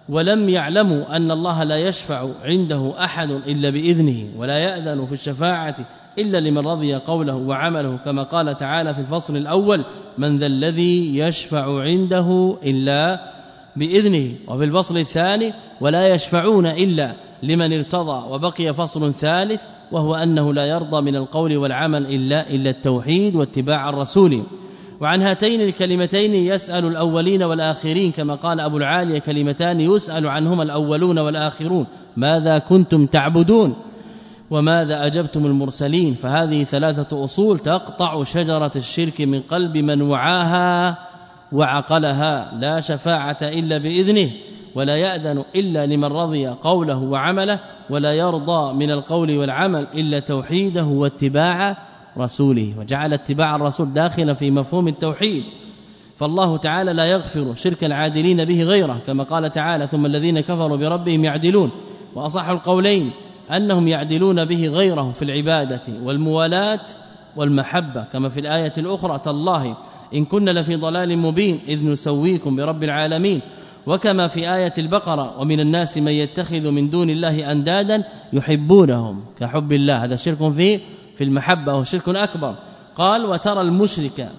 ولم يعلموا أن الله لا يشفع عنده أحد إلا بإذنه ولا يأذن في الشفاعة إلا لمن رضي قوله وعمله كما قال تعالى في الفصل الأول من ذا الذي يشفع عنده إلا بإذنه وفي الفصل الثاني ولا يشفعون إلا لمن ارتضى وبقي فصل ثالث وهو أنه لا يرضى من القول والعمل إلا إلا التوحيد واتباع الرسول. وعن هاتين الكلمتين يسأل الأولين والآخرين كما قال أبو العالية كلمتان يسأل عنهما الأولون والآخرون ماذا كنتم تعبدون؟ وماذا أجبتم المرسلين؟ فهذه ثلاثة أصول تقطع شجرة الشرك من قلب من وعاها. وعقلها لا شفاعة إلا بإذنه ولا يأذن إلا لمن رضي قوله وعمله ولا يرضى من القول والعمل إلا توحيده واتباع رسوله. وجعل اتباع الرسول داخلا في مفهوم التوحيد. فالله تعالى لا يغفر شرك العادلين به غيره كما قال تعالى ثم الذين كفروا بربهم يعدلون وأصح القولين أنهم يعدلون به غيره في العبادة والموالاة والمحبة كما في الآية الأخرى تالله إن كنا لفي ضلال مبين إذ نسويكم برب العالمين. وكما في آية البقرة ومن الناس من يتخذ من دون الله أندادا يحبونهم. كحب الله هذا شرك فيه في المحبة وهو شرك أكبر. قال وترى المشرك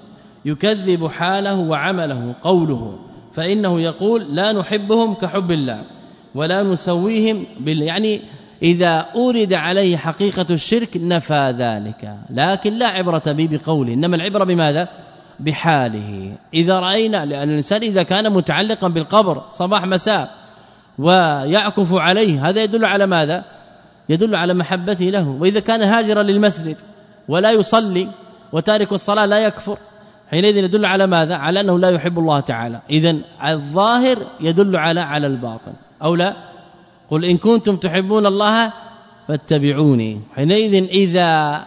يكذب حاله وعمله قوله فإنه يقول لا نحبهم كحب الله ولا نسويهم بال يعني إذا أورد عليه حقيقة الشرك نفى ذلك. لكن لا عبرة به بقوله. إنما العبرة بماذا؟ بحاله. إذا رأينا لأن الإنسان إذا كان متعلقا بالقبر صباح مساء ويعكف عليه هذا يدل على ماذا؟ يدل على محبته له. وإذا كان هاجرا للمسجد ولا يصلي وتارك الصلاة لا يكفر حينئذ يدل على ماذا؟ على أنه لا يحب الله تعالى. اذا الظاهر يدل على على الباطن. أو لا؟ قل إن كنتم تحبون الله فاتبعوني. حينئذ إذا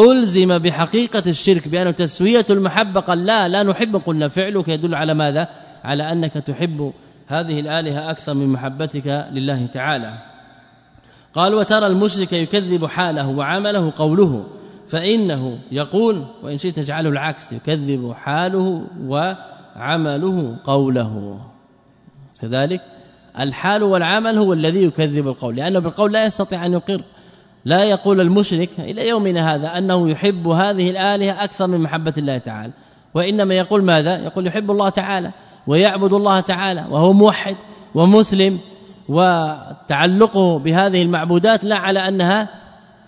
ألزم بحقيقة الشرك بانه تسوية المحبة قال لا لا نحب قلنا فعلك يدل على ماذا؟ على أنك تحب هذه الآلهة أكثر من محبتك لله تعالى. قال وترى المشرك يكذب حاله وعمله قوله فإنه يقول وإن شئت تجعله العكس يكذب حاله وعمله قوله. كذلك الحال والعمل هو الذي يكذب القول لأنه بالقول لا يستطيع أن يقر. لا يقول المشرك إلى يومنا هذا أنه يحب هذه الآلهة أكثر من محبة الله تعالى وإنما يقول ماذا؟ يقول يحب الله تعالى ويعبد الله تعالى وهو موحد ومسلم وتعلقه بهذه المعبودات لا على أنها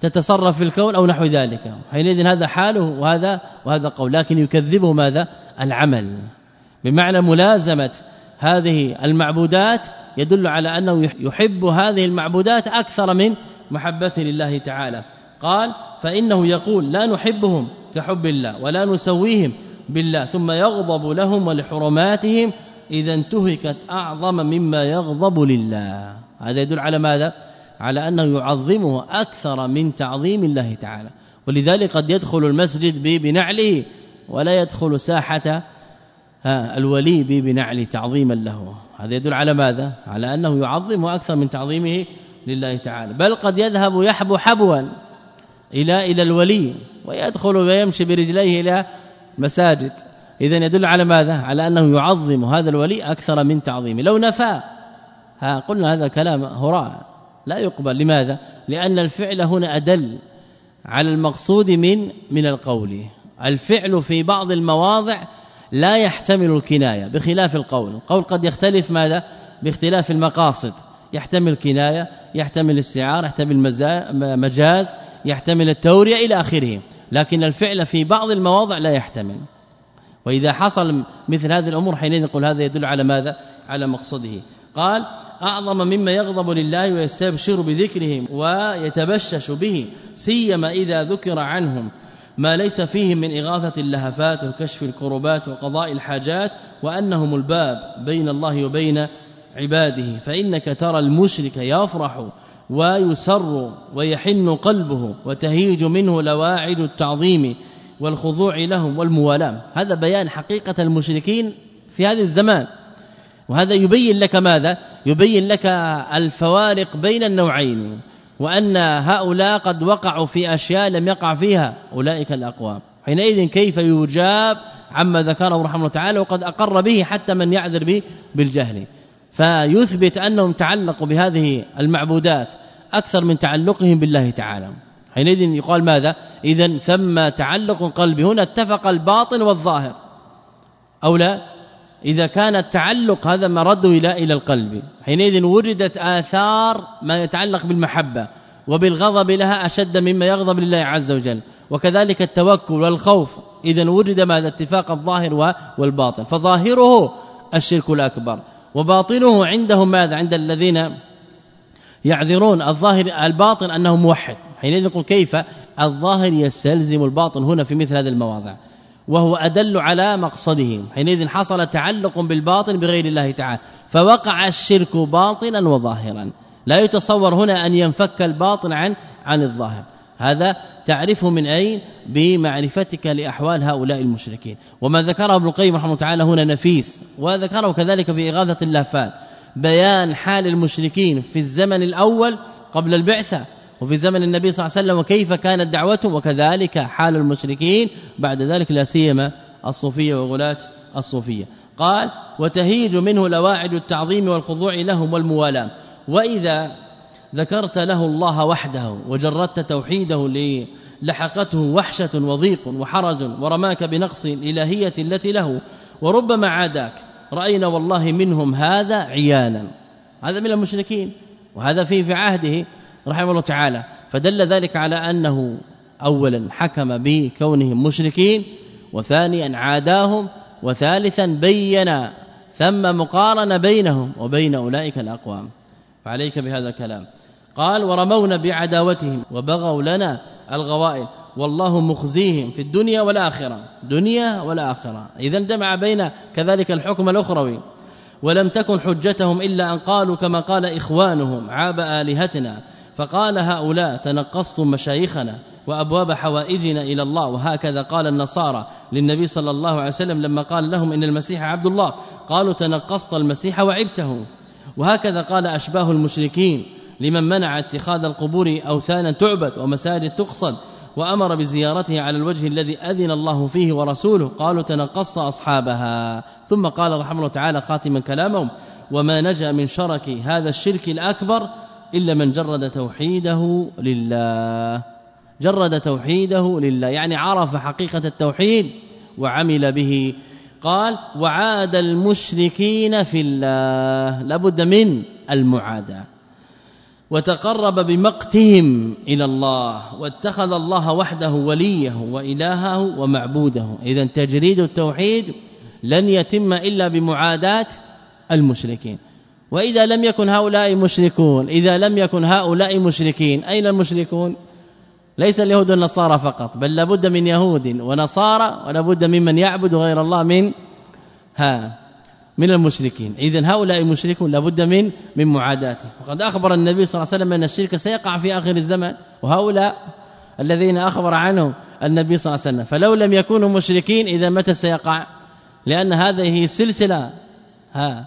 تتصرف في الكون أو نحو ذلك. حينئذ هذا حاله وهذا وهذا قول لكن يكذبه ماذا؟ العمل. بمعنى ملازمة هذه المعبودات يدل على أنه يحب هذه المعبودات أكثر من محبته لله تعالى. قال فإنه يقول لا نحبهم كحب الله ولا نسويهم بالله ثم يغضب لهم ولحرماتهم إذا انتهكت أعظم مما يغضب لله. هذا يدل على ماذا؟ على أنه يعظمه أكثر من تعظيم الله تعالى. ولذلك قد يدخل المسجد بنعله ولا يدخل ساحة الولي بنعل تعظيما له. هذا يدل على ماذا؟ على أنه يعظمه أكثر من تعظيمه لله تعالى. بل قد يذهب يحبو حبوا إلى إلى الولي ويدخل ويمشي برجليه إلى مساجد. اذا يدل على ماذا؟ على أنه يعظم هذا الولي أكثر من تعظيمه. لو نفى ها قلنا هذا كلام هراء. لا يقبل. لماذا؟ لأن الفعل هنا أدل على المقصود من من القول. الفعل في بعض المواضع لا يحتمل الكناية بخلاف القول. القول قد يختلف ماذا؟ باختلاف المقاصد. يحتمل كناية يحتمل استعارة يحتمل مجاز يحتمل التورية إلى آخره. لكن الفعل في بعض المواضع لا يحتمل. وإذا حصل مثل هذه الأمور حينئذ نقول هذا يدل على ماذا؟ على مقصده. قال أعظم مما يغضب لله ويستبشر بذكرهم ويتبشش به سيما إذا ذكر عنهم ما ليس فيهم من إغاثة اللهفات وكشف الكربات وقضاء الحاجات وأنهم الباب بين الله وبين عباده فإنك ترى المشرك يفرح ويسر ويحن قلبه وتهيج منه لواعد التعظيم والخضوع لهم والموالاة. هذا بيان حقيقة المشركين في هذا الزمان. وهذا يبين لك ماذا؟ يبين لك الفوارق بين النوعين وأن هؤلاء قد وقعوا في أشياء لم يقع فيها أولئك الأقوام. حينئذ كيف يجاب عما ذكره رحمه الله تعالى وقد أقر به حتى من يعذر به بالجهل. فيثبت أنهم تعلقوا بهذه المعبودات أكثر من تعلقهم بالله تعالى. حينئذ يقال ماذا؟ اذا ثم تعلق القلب هنا اتفق الباطن والظاهر. أو لا؟ إذا كان التعلق هذا مرده إلى إلى القلب. حينئذ وجدت آثار ما يتعلق بالمحبة وبالغضب لها أشد مما يغضب لله عز وجل. وكذلك التوكل والخوف. اذا وجد ماذا؟ اتفاق الظاهر والباطن. فظاهره الشرك الأكبر. وباطنه عندهم ماذا؟ عند الذين يعذرون. الظاهر الباطن أنه موحد. حينئذ نقول كيف؟ الظاهر يستلزم الباطن هنا في مثل هذه المواضع. وهو أدل على مقصده. حينئذ حصل تعلق بالباطن بغير الله تعالى. فوقع الشرك باطنا وظاهرا. لا يتصور هنا أن ينفك الباطن عن عن الظاهر. هذا تعرفه من أين؟ بمعرفتك لأحوال هؤلاء المشركين. وما ذكره ابن القيم رحمه الله تعالى هنا نفيس وذكره كذلك في إغاثة اللافان. بيان حال المشركين في الزمن الأول قبل البعثة وفي زمن النبي صلى الله عليه وسلم وكيف كانت دعوتهم وكذلك حال المشركين بعد ذلك لا سيما الصوفية وغلاة الصوفية. قال وتهيج منه لواعد التعظيم والخضوع لهم والموالاة. وإذا ذكرت له الله وحده وجردت توحيده لحقته وحشة وضيق وحرج ورماك بنقص الإلهية التي له وربما عاداك. رأينا والله منهم هذا عيانا. هذا من المشركين وهذا فيه في عهده رحمه الله تعالى. فدل ذلك على أنه اولا حكم بكونهم مشركين وثانيا عاداهم وثالثا بين ثم مقارنة بينهم وبين أولئك الأقوام. فعليك بهذا الكلام. قال ورمونا بعداوتهم وبغوا لنا الغوائل. والله مخزيهم في الدنيا والآخرة. دنيا والآخرة. اذا جمع بين كذلك الحكم الأخروي. ولم تكن حجتهم إلا أن قالوا كما قال إخوانهم عاب آلهتنا. فقال هؤلاء تنقصتم مشايخنا وأبواب حوائجنا إلى الله. وهكذا قال النصارى للنبي صلى الله عليه وسلم لما قال لهم إن المسيح عبد الله. قالوا تنقصت المسيح وعبته. وهكذا قال أشباه المشركين. لمن منع اتخاذ القبور أوثانا تعبد ومساجد تقصد وأمر بزيارته على الوجه الذي أذن الله فيه ورسوله. قالوا تنقصت أصحابها. ثم قال رحمه الله تعالى خاتما كلامهم وما نجا من شرك هذا الشرك الأكبر إلا من جرد توحيده لله. جرد توحيده لله يعني عرف حقيقة التوحيد وعمل به. قال وعاد المشركين في الله. لابد من المعاداة. وتقرب بمقتهم إلى الله واتخذ الله وحده وليه وإلهه ومعبوده. إذا تجريد التوحيد لن يتم إلا بمعاداة المشركين. وإذا لم يكن هؤلاء مشركون إذا لم يكن هؤلاء مشركين أين المشركون؟ ليس اليهود والنصارى فقط بل لابد من يهود ونصارى ولابد ممن يعبد غير الله من ها. من المشركين. اذا هؤلاء مشركون لابد من من معاداته وقد أخبر النبي صلى الله عليه وسلم أن الشرك سيقع في آخر الزمن وهؤلاء الذين أخبر عنهم النبي صلى الله عليه وسلم. فلو لم يكونوا مشركين إذا متى سيقع؟ لأن هذه سلسلة ها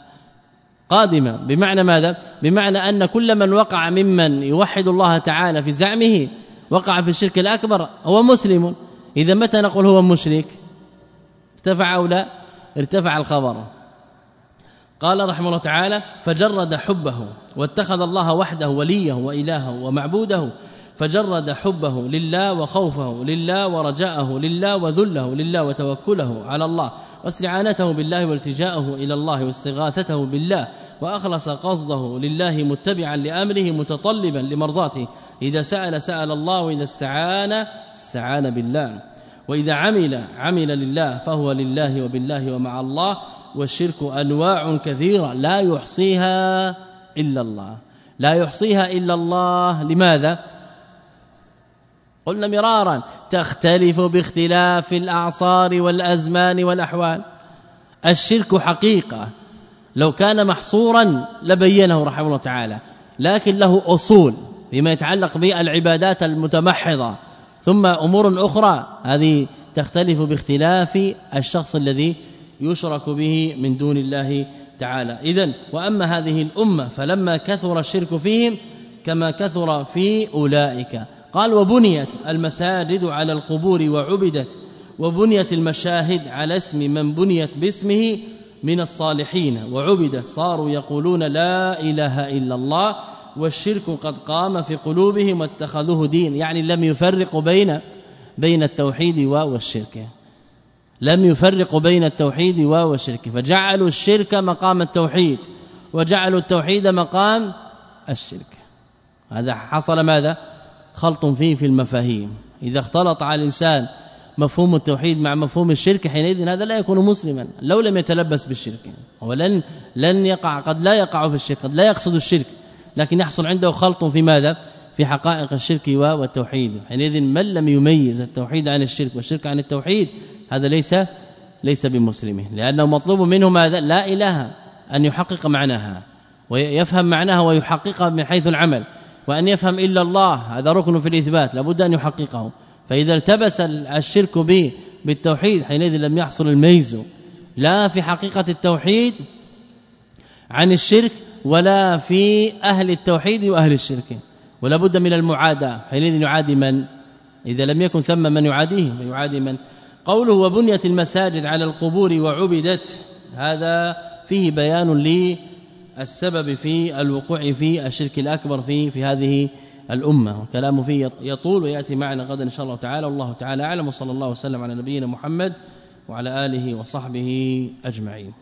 قادمة. بمعنى ماذا؟ بمعنى أن كل من وقع ممن يوحد الله تعالى في زعمه وقع في الشرك الأكبر هو مسلم. إذا متى نقول هو مشرك؟ ارتفع أو لا؟ ارتفع الخبر. قال رحمه الله تعالى فجرد حبه واتخذ الله وحده وليه وإلهه ومعبوده فجرد حبه لله وخوفه لله ورجاءه لله وذله لله وتوكله على الله واستعانته بالله والتجاءه إلى الله واستغاثته بالله وأخلص قصده لله متبعا لأمره متطلبا لمرضاته. إذا سأل سأل الله وإذا استعان استعان بالله وإذا عمل عمل لله فهو لله وبالله ومع الله. والشرك أنواع كثيرة لا يحصيها إلا الله. لا يحصيها إلا الله. لماذا؟ قلنا مرارا تختلف باختلاف الأعصار والأزمان والأحوال. الشرك حقيقة. لو كان محصورا لبينه رحمه الله تعالى لكن له أصول فيما يتعلق بالعبادات المتمحضة. ثم أمور أخرى هذه تختلف باختلاف الشخص الذي يشرك به من دون الله تعالى. اذا وأما هذه الأمة فلما كثر الشرك فيهم كما كثر في أولئك. قال وبنيت المساجد على القبور وعبدت وبنيت المشاهد على اسم من بنيت باسمه من الصالحين وعبدت. صاروا يقولون لا إله إلا الله والشرك قد قام في قلوبهم واتخذوه دين يعني لم يفرقوا بين بين التوحيد والشرك. لم يفرقوا بين التوحيد والشرك فجعلوا الشرك مقام التوحيد وجعلوا التوحيد مقام الشرك. هذا حصل ماذا؟ خلط فيه في المفاهيم. إذا اختلط على الإنسان مفهوم التوحيد مع مفهوم الشرك حينئذ هذا لا يكون مسلما لو لم يتلبس بالشرك. ولن لن يقع قد لا يقع في الشرك قد لا يقصد الشرك لكن يحصل عنده خلط في ماذا؟ في حقائق الشرك والتوحيد حينئذ من لم يميز التوحيد عن الشرك والشرك عن التوحيد؟ هذا ليس ليس بمسلم لأنه مطلوب منه ماذا لا إله أن يحقق معناها ويفهم معناها ويحققها من حيث العمل وأن يفهم إلا الله هذا ركن في الإثبات لابد أن يحققه. فإذا التبس الشرك به بالتوحيد حينئذ لم يحصل الميز لا في حقيقة التوحيد عن الشرك ولا في أهل التوحيد وأهل الشرك ولا بد من المعاداة حينئذ يعادي من؟ إذا لم يكن ثم من يعاديه ويعادي من؟ قوله وبنيت المساجد على القبور وعبدت هذا فيه بيان للسبب في الوقوع في الشرك الأكبر في في هذه الأمة. وكلامه فيه يطول ويأتي معنا غدا إن شاء الله تعالى. والله تعالى أعلم وصلى الله وسلم على نبينا محمد وعلى آله وصحبه أجمعين.